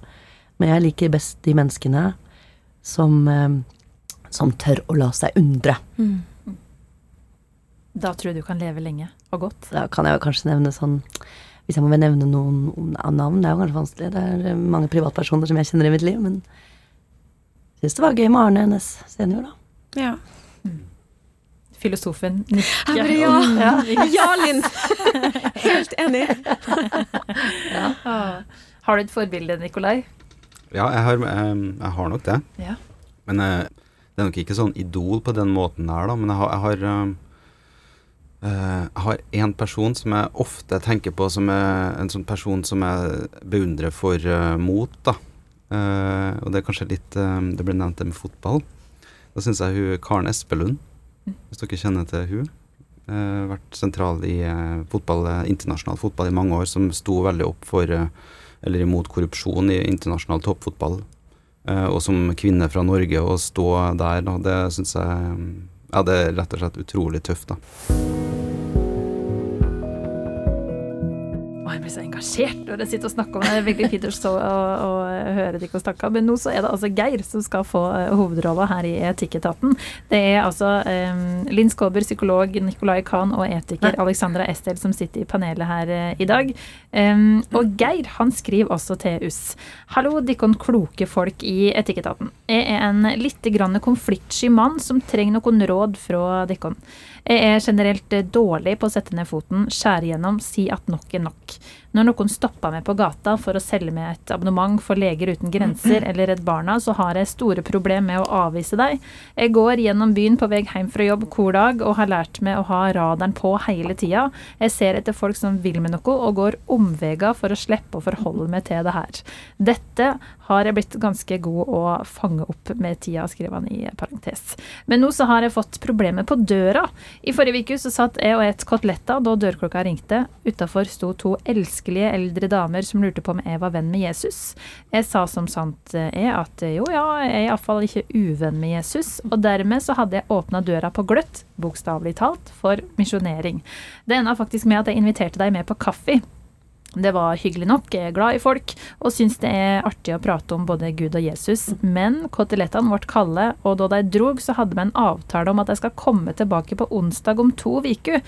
Men jeg liker best de menneskene som, eh, som tør å la seg undre. Da tror jeg du kan leve lenge og godt. Da kan jeg jo kanskje nevne sånn Hvis jeg må nevne noen av navn, det er jo kanskje vanskelig. Det er eh, mange privatpersoner som jeg kjenner i mitt liv, men jeg syns det var gøy med Arne Næss senior, da. Ja. Filosofen nikker. Bare, ja. Ja. ja, Linn! Helt enig. Ja. Har du et forbilde, Nikolai? Ja, jeg har, jeg, jeg har nok det. Ja. Men jeg, det er nok ikke sånn idol på den måten der, da. Men jeg har, jeg har, eh, jeg har en person som jeg ofte tenker på som en sånn person som jeg beundrer for eh, mot, da. Eh, og det er kanskje litt eh, Det ble nevnt det med fotball. Da syns jeg hun Karen Espelund, hvis dere kjenner til hun eh, vært sentral i eh, fotball, eh, internasjonal fotball i mange år, som sto veldig opp for eh, eller imot korrupsjon i internasjonal toppfotball. Eh, og som kvinne fra Norge å stå der, det syns jeg Ja, det er rett og slett utrolig tøft, da. Jeg blir så engasjert når jeg sitter og snakker om det. Det er veldig fint å stå og, og høre dere snakke. Men nå så er det altså Geir som skal få uh, hovedrolla her i Etikketaten. Det er altså um, Linn Skåber, psykolog, Nicolai Kahn og etiker Alexandra Estel som sitter i panelet her uh, i dag. Um, og Geir han skriver også til oss. Hallo, dikkon kloke folk i Etikketaten. Jeg er en litt grann konfliktsky mann som trenger noen råd fra dikkon. Jeg er generelt eh, dårlig på å sette ned foten, skjære gjennom, si at nok er nok. Når noen stopper meg på gata for å selge meg et abonnement for Leger uten grenser eller Redd Barna, så har jeg store problemer med å avvise deg. Jeg går gjennom byen på vei hjem fra jobb hver dag og har lært meg å ha radaren på hele tida. Jeg ser etter folk som vil med noe, og går omveier for å slippe å forholde meg til det her. Dette har jeg blitt ganske god å fange opp med tida, skriver han i parentes. Men nå så har jeg fått problemer på døra. I forrige uke så satt jeg og et koteletter da dørklokka ringte. Utafor sto to elskelige eldre damer som lurte på om jeg var venn med Jesus. Jeg sa som sant er at jo ja, jeg er iallfall ikke uvenn med Jesus. Og dermed så hadde jeg åpna døra på gløtt, bokstavelig talt, for misjonering. Det enda faktisk med at jeg inviterte deg med på kaffe. Det var hyggelig nok, jeg er glad i folk og syns det er artig å prate om både Gud og Jesus. Men kotelettene ble kalde, og da de drog, så hadde vi en avtale om at jeg skal komme tilbake på onsdag om to uker.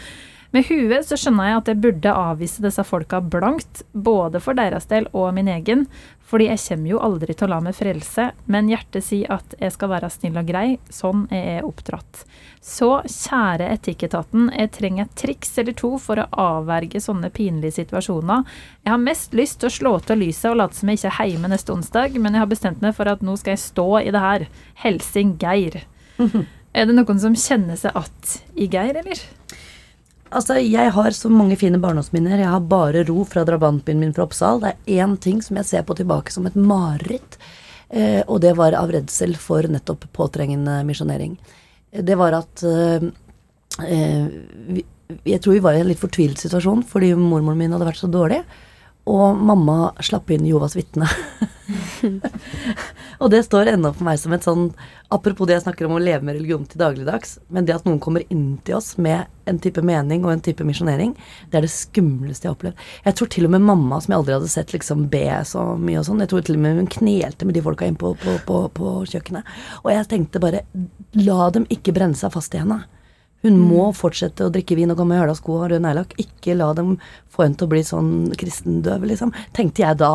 Med huet så skjønner jeg at jeg burde avvise disse folka blankt, både for deres del og min egen, fordi jeg kommer jo aldri til å la meg frelse, men hjertet sier at jeg skal være snill og grei, sånn er jeg oppdratt. Så kjære Etikketaten, jeg trenger et triks eller to for å avverge sånne pinlige situasjoner. Jeg har mest lyst til å slå til lyset og late som jeg ikke er hjemme neste onsdag, men jeg har bestemt meg for at nå skal jeg stå i det her. Helsing Geir. Er det noen som kjenner seg att i Geir, eller? Altså, Jeg har så mange fine barndomsminner. Jeg har bare ro fra drabantbyen min fra Oppsal. Det er én ting som jeg ser på tilbake som et mareritt, eh, og det var av redsel for nettopp påtrengende misjonering. Det var at eh, eh, vi, Jeg tror vi var i en litt fortvilet situasjon fordi mormoren min hadde vært så dårlig. Og mamma slapp inn Jovas vitne. og det står ennå for meg som et sånn Apropos det jeg snakker om å leve med religion til dagligdags. Men det at noen kommer inn til oss med en type mening og en type misjonering, det er det skumleste jeg har opplevd. Jeg tror til og med mamma, som jeg aldri hadde sett liksom be så mye og sånn, jeg tror til og med hun knelte med de folka inn på, på, på, på kjøkkenet. Og jeg tenkte bare La dem ikke brenne seg fast i henne. Hun må fortsette å drikke vin og gå med høla sko og rød neglelakk. Ikke la dem få henne til å bli sånn kristendøv, liksom. Tenkte jeg da.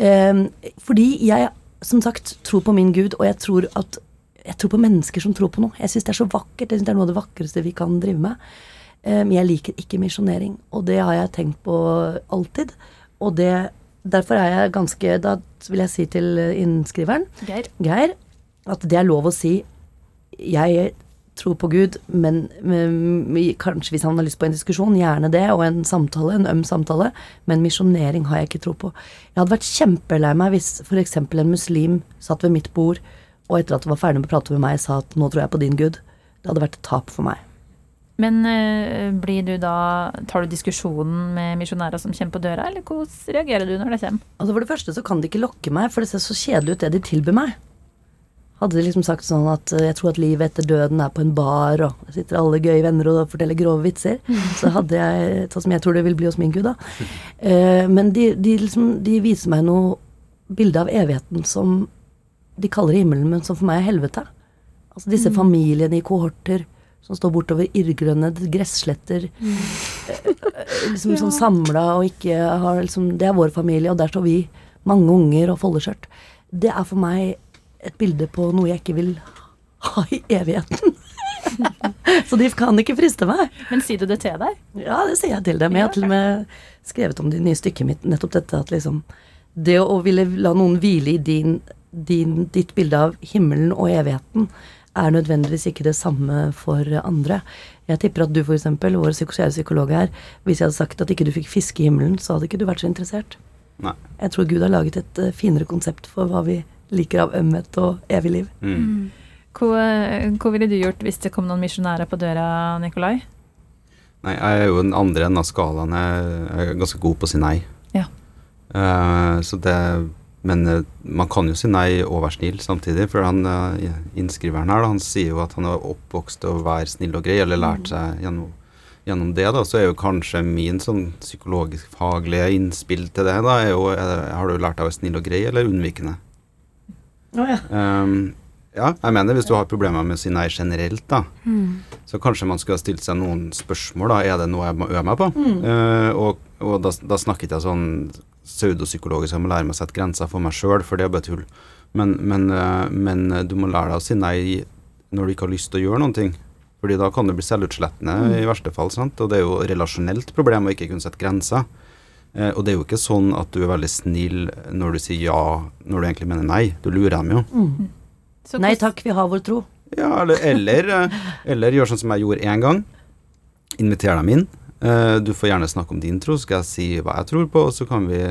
Um, fordi jeg som sagt tror på min Gud, og jeg tror at jeg tror på mennesker som tror på noe. Jeg syns det er så vakkert. Jeg synes Det er noe av det vakreste vi kan drive med. Men jeg liker ikke misjonering, og det har jeg tenkt på alltid. Og det, derfor er jeg ganske Da vil jeg si til innskriveren, Geir. Geir, at det er lov å si jeg tror på Gud, men, men kanskje hvis han har lyst på en diskusjon, gjerne det, og en samtale, en øm samtale, men misjonering har jeg ikke tro på. Jeg hadde vært kjempelei meg hvis f.eks. en muslim satt ved mitt bord og etter at du var ferdig med å prate med meg, sa at 'nå tror jeg på din Gud', det hadde vært et tap for meg. Men øh, blir du da Tar du diskusjonen med misjonærer som kommer på døra, eller hvordan reagerer du når det kommer? Altså For det første så kan de ikke lokke meg, for det ser så kjedelig ut det de tilbyr meg. Hadde de liksom sagt sånn at jeg tror at livet etter døden er på en bar, og der sitter alle gøye venner og forteller grove vitser, så hadde jeg Sånn som jeg tror det vil bli hos min Gud, da. Uh, men de, de, liksom, de viser meg noe bilde av evigheten som de kaller himmelen, men som for meg er helvete. Altså disse mm. familiene i kohorter som står bortover irrgrønne gressletter. Mm. liksom ja. sånn samla og ikke har liksom Det er vår familie, og der står vi, mange unger og foldeskjørt. Det er for meg et bilde på noe jeg ikke vil ha i evigheten. Så de kan ikke friste meg. Men sier du det til deg? Ja, det sier jeg til dem. Jeg har til og med skrevet om det nye stykket mitt, nettopp dette at liksom Det å ville la noen hvile i din, din, ditt bilde av himmelen og evigheten er nødvendigvis ikke det samme for andre. Jeg tipper at du f.eks., vår psykolog her, hvis jeg hadde sagt at ikke du fikk fiske i himmelen, så hadde ikke du vært så interessert. Nei. Jeg tror Gud har laget et uh, finere konsept for hva vi liker av ømhet og evig liv. Mm. mm. Hva, hva, ville du gjort hvis det kom noen misjonærer på døra, Nikolai? Nei, jeg er jo den andre enden av skalaen. Jeg er ganske god på å si nei. Ja. Uh, så det Men uh, man kan jo si nei og være snill samtidig. For han uh, innskriveren her, da, han sier jo at han er oppvokst til å være snill og grei, eller lært mm. seg gjennom, gjennom det, da, så er jo kanskje min sånn psykologisk-faglige innspill til det, da, er jo er, Har du lært deg å være snill og grei, eller unnvikende? Oh, ja. Um, ja, jeg mener hvis du har problemer med å si nei generelt, da, mm. så kanskje man skulle ha stilt seg noen spørsmål. da, Er det noe jeg må øve meg på? Mm. Uh, og, og da, da snakket jeg sånn pseudopsykologisk jeg må lære meg å sette grenser for meg sjøl, for det er bare tull. Men, men, uh, men, du må lære deg å si nei når du ikke har lyst til å gjøre noen ting. Fordi da kan du bli selvutslettende mm. i verste fall. sant? Og det er jo relasjonelt problem å ikke kunne sette grenser. Eh, og det er jo ikke sånn at du er veldig snill når du sier ja når du egentlig mener nei. Du lurer dem jo. Mm. Nei takk, vi har vår tro. Ja, eller, eller, eh, eller gjør sånn som jeg gjorde én gang. Inviter dem inn. Eh, du får gjerne snakke om din tro, så skal jeg si hva jeg tror på, og så kan vi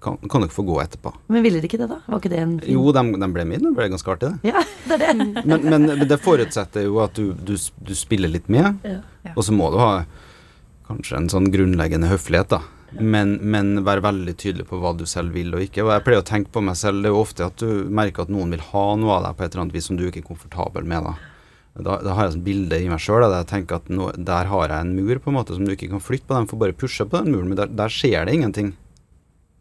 kan, kan dere få gå etterpå. Men ville de ikke det, da? Var ikke det en fin Jo, de, de ble med. Det ble ganske artig, det. Ja, det er det. men, men, men, det forutsetter jo at du, du, du spiller litt med, ja. og så må du ha kanskje en sånn grunnleggende høflighet, da. Men, men være veldig tydelig på hva du selv vil og ikke. Og jeg pleier å tenke på meg selv, det er jo ofte at du merker at noen vil ha noe av deg på et eller annet vis som du ikke er komfortabel med. Da, da, da har jeg et bilde i meg sjøl der jeg tenker at nå, der har jeg en mur på en måte som du ikke kan flytte på. De får bare pushe på den muren, men der, der skjer det ingenting.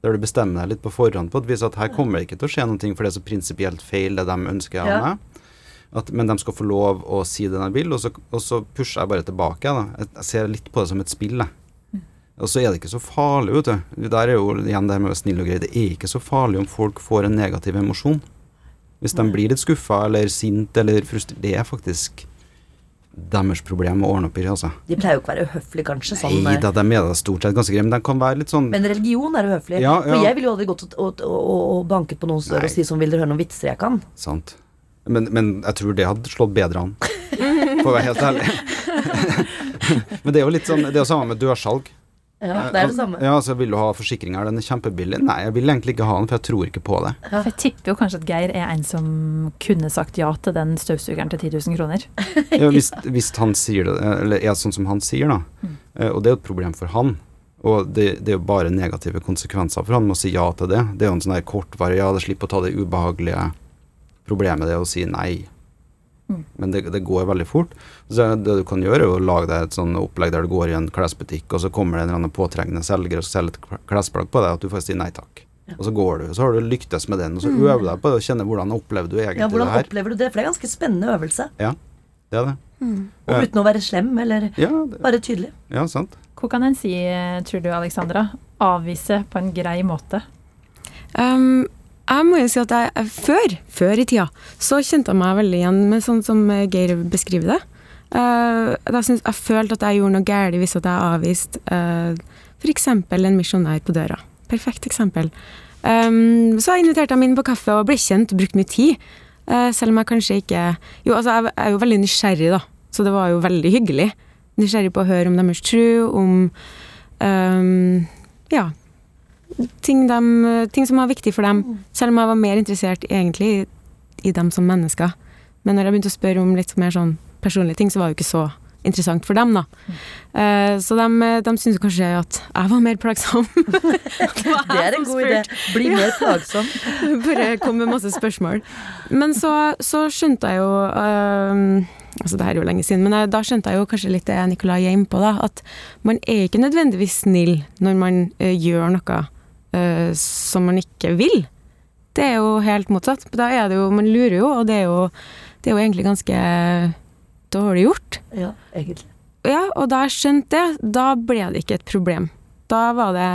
Der du bestemmer deg litt på forhånd på et vis at her kommer det ikke til å skje noe, for det er så prinsipielt feil det de ønsker av meg. At, men de skal få lov å si det de vil, og så, og så pusher jeg bare tilbake. Da. Jeg, jeg ser litt på det som et spill. Jeg. Og så er det ikke så farlig, vet du. Det Der er jo igjen det med å være snill og grei. Det er ikke så farlig om folk får en negativ emosjon. Hvis de blir litt skuffa eller sint eller frustrert. Det er faktisk deres problem å ordne opp i, altså. De pleier jo ikke å være uhøflige, kanskje. Sånn, Nei eh, da, de er da stort sett ganske greie, men de kan være litt sånn men religion er uhøflig. Ja, For jeg ville jo aldri gått og, og, og banket på noens dør og si sånn Vil dere høre noen vitser jeg kan? Sant. Men, men jeg tror det hadde slått bedre an, for å være helt ærlig. men det er jo litt sånn Det er jo samme med dørsalg. Ja, det er det samme. Ja, altså Vil du ha forsikringer? Den er kjempebillig. Nei, jeg vil egentlig ikke ha den, for jeg tror ikke på det. For jeg tipper jo kanskje at Geir er en som kunne sagt ja til den støvsugeren til 10 000 kroner. Ja, hvis, hvis han sier det, eller er sånn som han sier, da. Eh, Og det er jo et problem for han. Og det, det er jo bare negative konsekvenser for han med å si ja til det. Det er jo en sånn der kortvarig Ja, det slipper å ta det ubehagelige problemet, det å si nei. Men det, det går veldig fort. Så det du kan gjøre, er å lage deg et sånn opplegg der du går i en klesbutikk, og så kommer det en eller annen påtrengende selger og skal selge et klesplagg på deg, at du får si nei takk. Og så går du, så har du lyktes med den, og så øver du deg på det og kjenner hvordan opplever du egentlig Ja, Hvordan det her. opplever du det? For det er en ganske spennende øvelse. Ja, det er det. Og uten å være slem, eller Ja, det, bare tydelig. ja sant. Hva kan en si, eh, tror du, Alexandra? Avvise på en grei måte. Um, jeg må jo si at jeg, jeg før, før i tida, så kjente jeg meg veldig igjen med sånn som eh, Geir beskriver det. Uh, jeg, synes, jeg følte at jeg gjorde noe galt hvis jeg avviste uh, f.eks. en misjonær på døra. Perfekt eksempel. Um, så jeg inviterte dem inn på kaffe og ble kjent og brukte mye tid. Uh, selv om jeg kanskje ikke Jo, altså, jeg er jo veldig nysgjerrig, da. Så det var jo veldig hyggelig. Nysgjerrig på å høre om deres tro, om um, Ja. Ting, de, ting som var viktig for dem. Selv om jeg var mer interessert egentlig i, i dem som mennesker. Men når jeg begynte å spørre om litt mer sånn personlige ting, så var det jo ikke så interessant for dem, da. Eh, så de, de syntes kanskje at jeg var mer plagsom. Det er en god idé. Bli mer plagsom. Bare kom med masse spørsmål. Men så, så skjønte jeg jo uh, Altså, det her er jo lenge siden, men jeg, da skjønte jeg jo kanskje litt det Nicolai er inne på, da. At man er ikke nødvendigvis snill når man uh, gjør noe øh, som man ikke vil. Det er jo helt motsatt. Da er det jo Man lurer jo, og det er jo, det er jo egentlig ganske dårlig gjort. Ja, egentlig. Ja, og da jeg skjønte det, da ble det ikke et problem. Da var det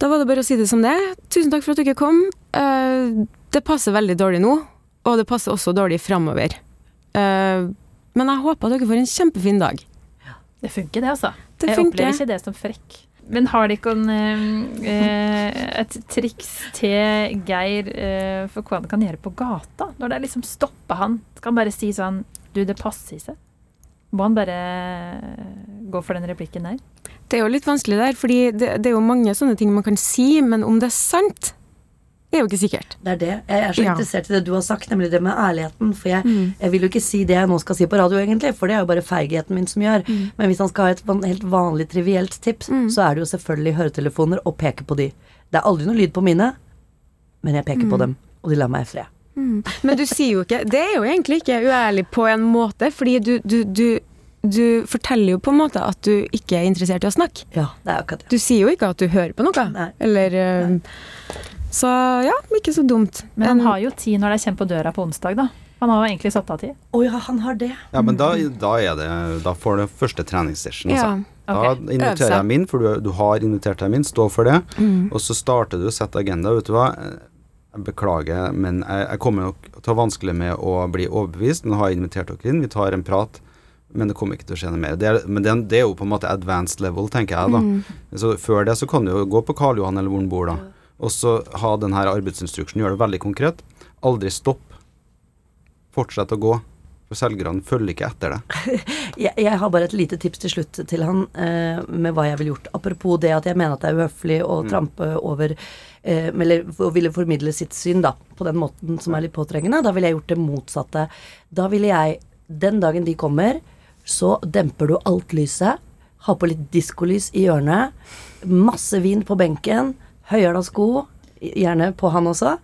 Da var det bare å si det som det. Tusen takk for at dere kom. Uh, det passer veldig dårlig nå, og det passer også dårlig framover. Uh, men jeg håper at dere får en kjempefin dag. Det funker, det, altså. Det jeg funker. opplever ikke det som frekk. Men har de ikke en, eh, et triks til Geir eh, for hva han kan gjøre på gata? Når det er liksom stopper han, skal han bare si sånn Du, det passer seg. Må han bare gå for den replikken der? Det er jo litt vanskelig der, fordi det, det er jo mange sånne ting man kan si, men om det er sant, er jo ikke sikkert. Det er det. Jeg er så Ja. interessert i det du har sagt, nemlig det med ærligheten. For jeg, Mm. jeg vil jo ikke si det jeg nå skal si på radio, egentlig, for det er jo bare feigheten min som gjør. Men hvis han skal ha et helt vanlig trivielt tips, Mm. så er det jo selvfølgelig høretelefoner og peke på de. Det er aldri noe lyd på mine, men jeg peker på Mm. dem, og de lar meg i fred. Men du sier jo ikke Det er jo egentlig ikke uærlig på en måte, fordi du, du, du, du forteller jo på en måte at du ikke er interessert i å snakke. Ja, det er akkurat det. Du sier jo ikke at du hører på noe. Nei. Eller eh, Så ja, ikke så dumt. Men han har jo tid når det kommer på døra på onsdag, da. Han har jo egentlig satt av tid. Å ja, han har det. Ja, men da, da er det Da får du første treningssession, ja. Okay. Da inviterer jeg min, for du, du har invitert deg min, stå for det. Mm. Og så starter du å sette agenda. Vet du hva, jeg beklager, men jeg, jeg kommer nok til å ha vanskelig med å bli overbevist. Nå har jeg invitert dere inn, vi tar en prat, men det kommer ikke til å skje noe mer. Det er, men det, det er jo på en måte advanced level, tenker jeg da. Mm. Så før det så kan du jo gå på Karl Johan eller hvor han bor, da. Og så ha denne arbeidsinstruksjonen, gjør det veldig konkret. Aldri stopp. Fortsett å gå. For selgerne følger ikke etter det. Jeg, jeg har bare et lite tips til slutt til han eh, med hva jeg ville gjort. Apropos det at jeg mener at det er uhøflig å trampe over eh, Eller å ville formidle sitt syn da, på den måten som er litt påtrengende. Da ville jeg gjort det motsatte. Da ville jeg, den dagen de kommer, så demper du alt lyset. Ha på litt diskolys i hjørnet. Masse vin på benken. Høyhæla sko, gjerne på han også.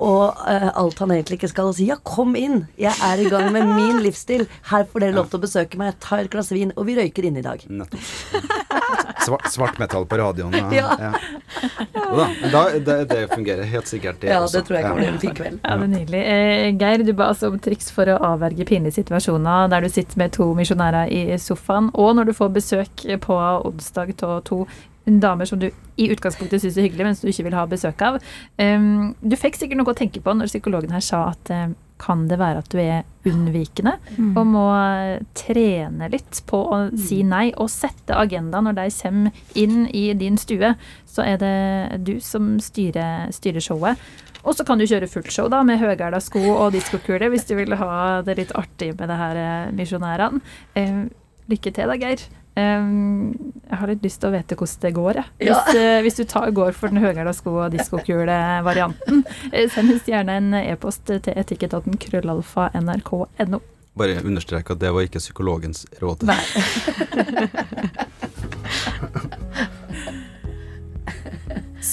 Og uh, alt han egentlig ikke skal si. Ja, kom inn! Jeg er i gang med min livsstil. Her får dere lov til å besøke meg. Jeg tar et glass vin, og vi røyker inne i dag. Svart, svart, metal på radioen. Ja. Ja. ja. Jo da, da, det, det fungerer helt sikkert, det Ja, også. det tror jeg kan bli en fin kveld. Ja, det er nydelig. Eh, Geir, du ba altså om triks for å avverge pinlige situasjoner der du sitter med to misjonærer i sofaen, og når du får besøk på onsdag av to damer som du i utgangspunktet syns er hyggelig, men som du ikke vil ha besøk av. Um, du fikk sikkert noe å tenke på når psykologen her sa at eh, kan det være at du er unnvikende og må trene litt på å si nei og sette agenda når de kommer inn i din stue, så er det du som styrer, styrer showet. Og så kan du kjøre fullt show da, med høyhæla sko og diskokule hvis du vil ha det litt artig med det her eh, misjonærene. Eh, lykke til da, Geir. Jeg har litt lyst til å vite hvordan det går. Hvis, Ja. eh, hvis du tar, går for den høyhæla sko og diskokule-varianten. Eh, send oss gjerne en e-post til etikketaten krøllalfa nrk.no. Bare understreke at det var ikke psykologens råd. Nei.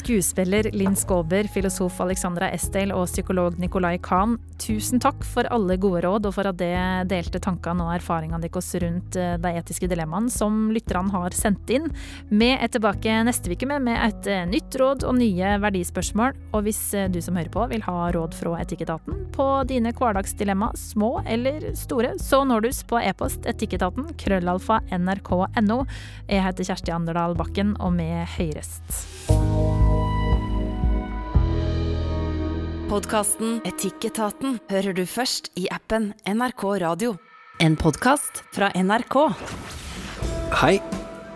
Skuespiller Linn Skåber, filosof Alexandra Estel og psykolog Nicolai Kahn, tusen takk for alle gode råd og for at det delte tankene og erfaringene deres rundt eh, de etiske dilemmaene som lytterne har sendt inn. Vi er tilbake neste uke med, med et eh, nytt råd og nye verdispørsmål. Og hvis eh, du som hører på vil ha råd fra Etikketaten på dine hverdagsdilemma, små eller store, så når du oss på e-post etikketaten krøllalfa nrk.no. Jeg heter Kjersti Anderdal Bakken, og vi høyrest. Podkasten Etikketaten hører du først i appen NRK Radio. En podkast fra NRK. Hei,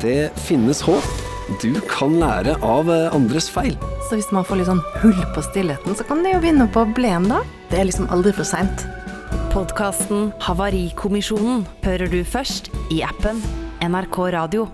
Det finnes håp. Du kan lære av eh, andres feil. Så hvis man får litt sånn hull på stillheten, så kan det jo begynne på blen, da. Det er liksom aldri for seint. Podkasten Havarikommisjonen hører du først i appen NRK Radio.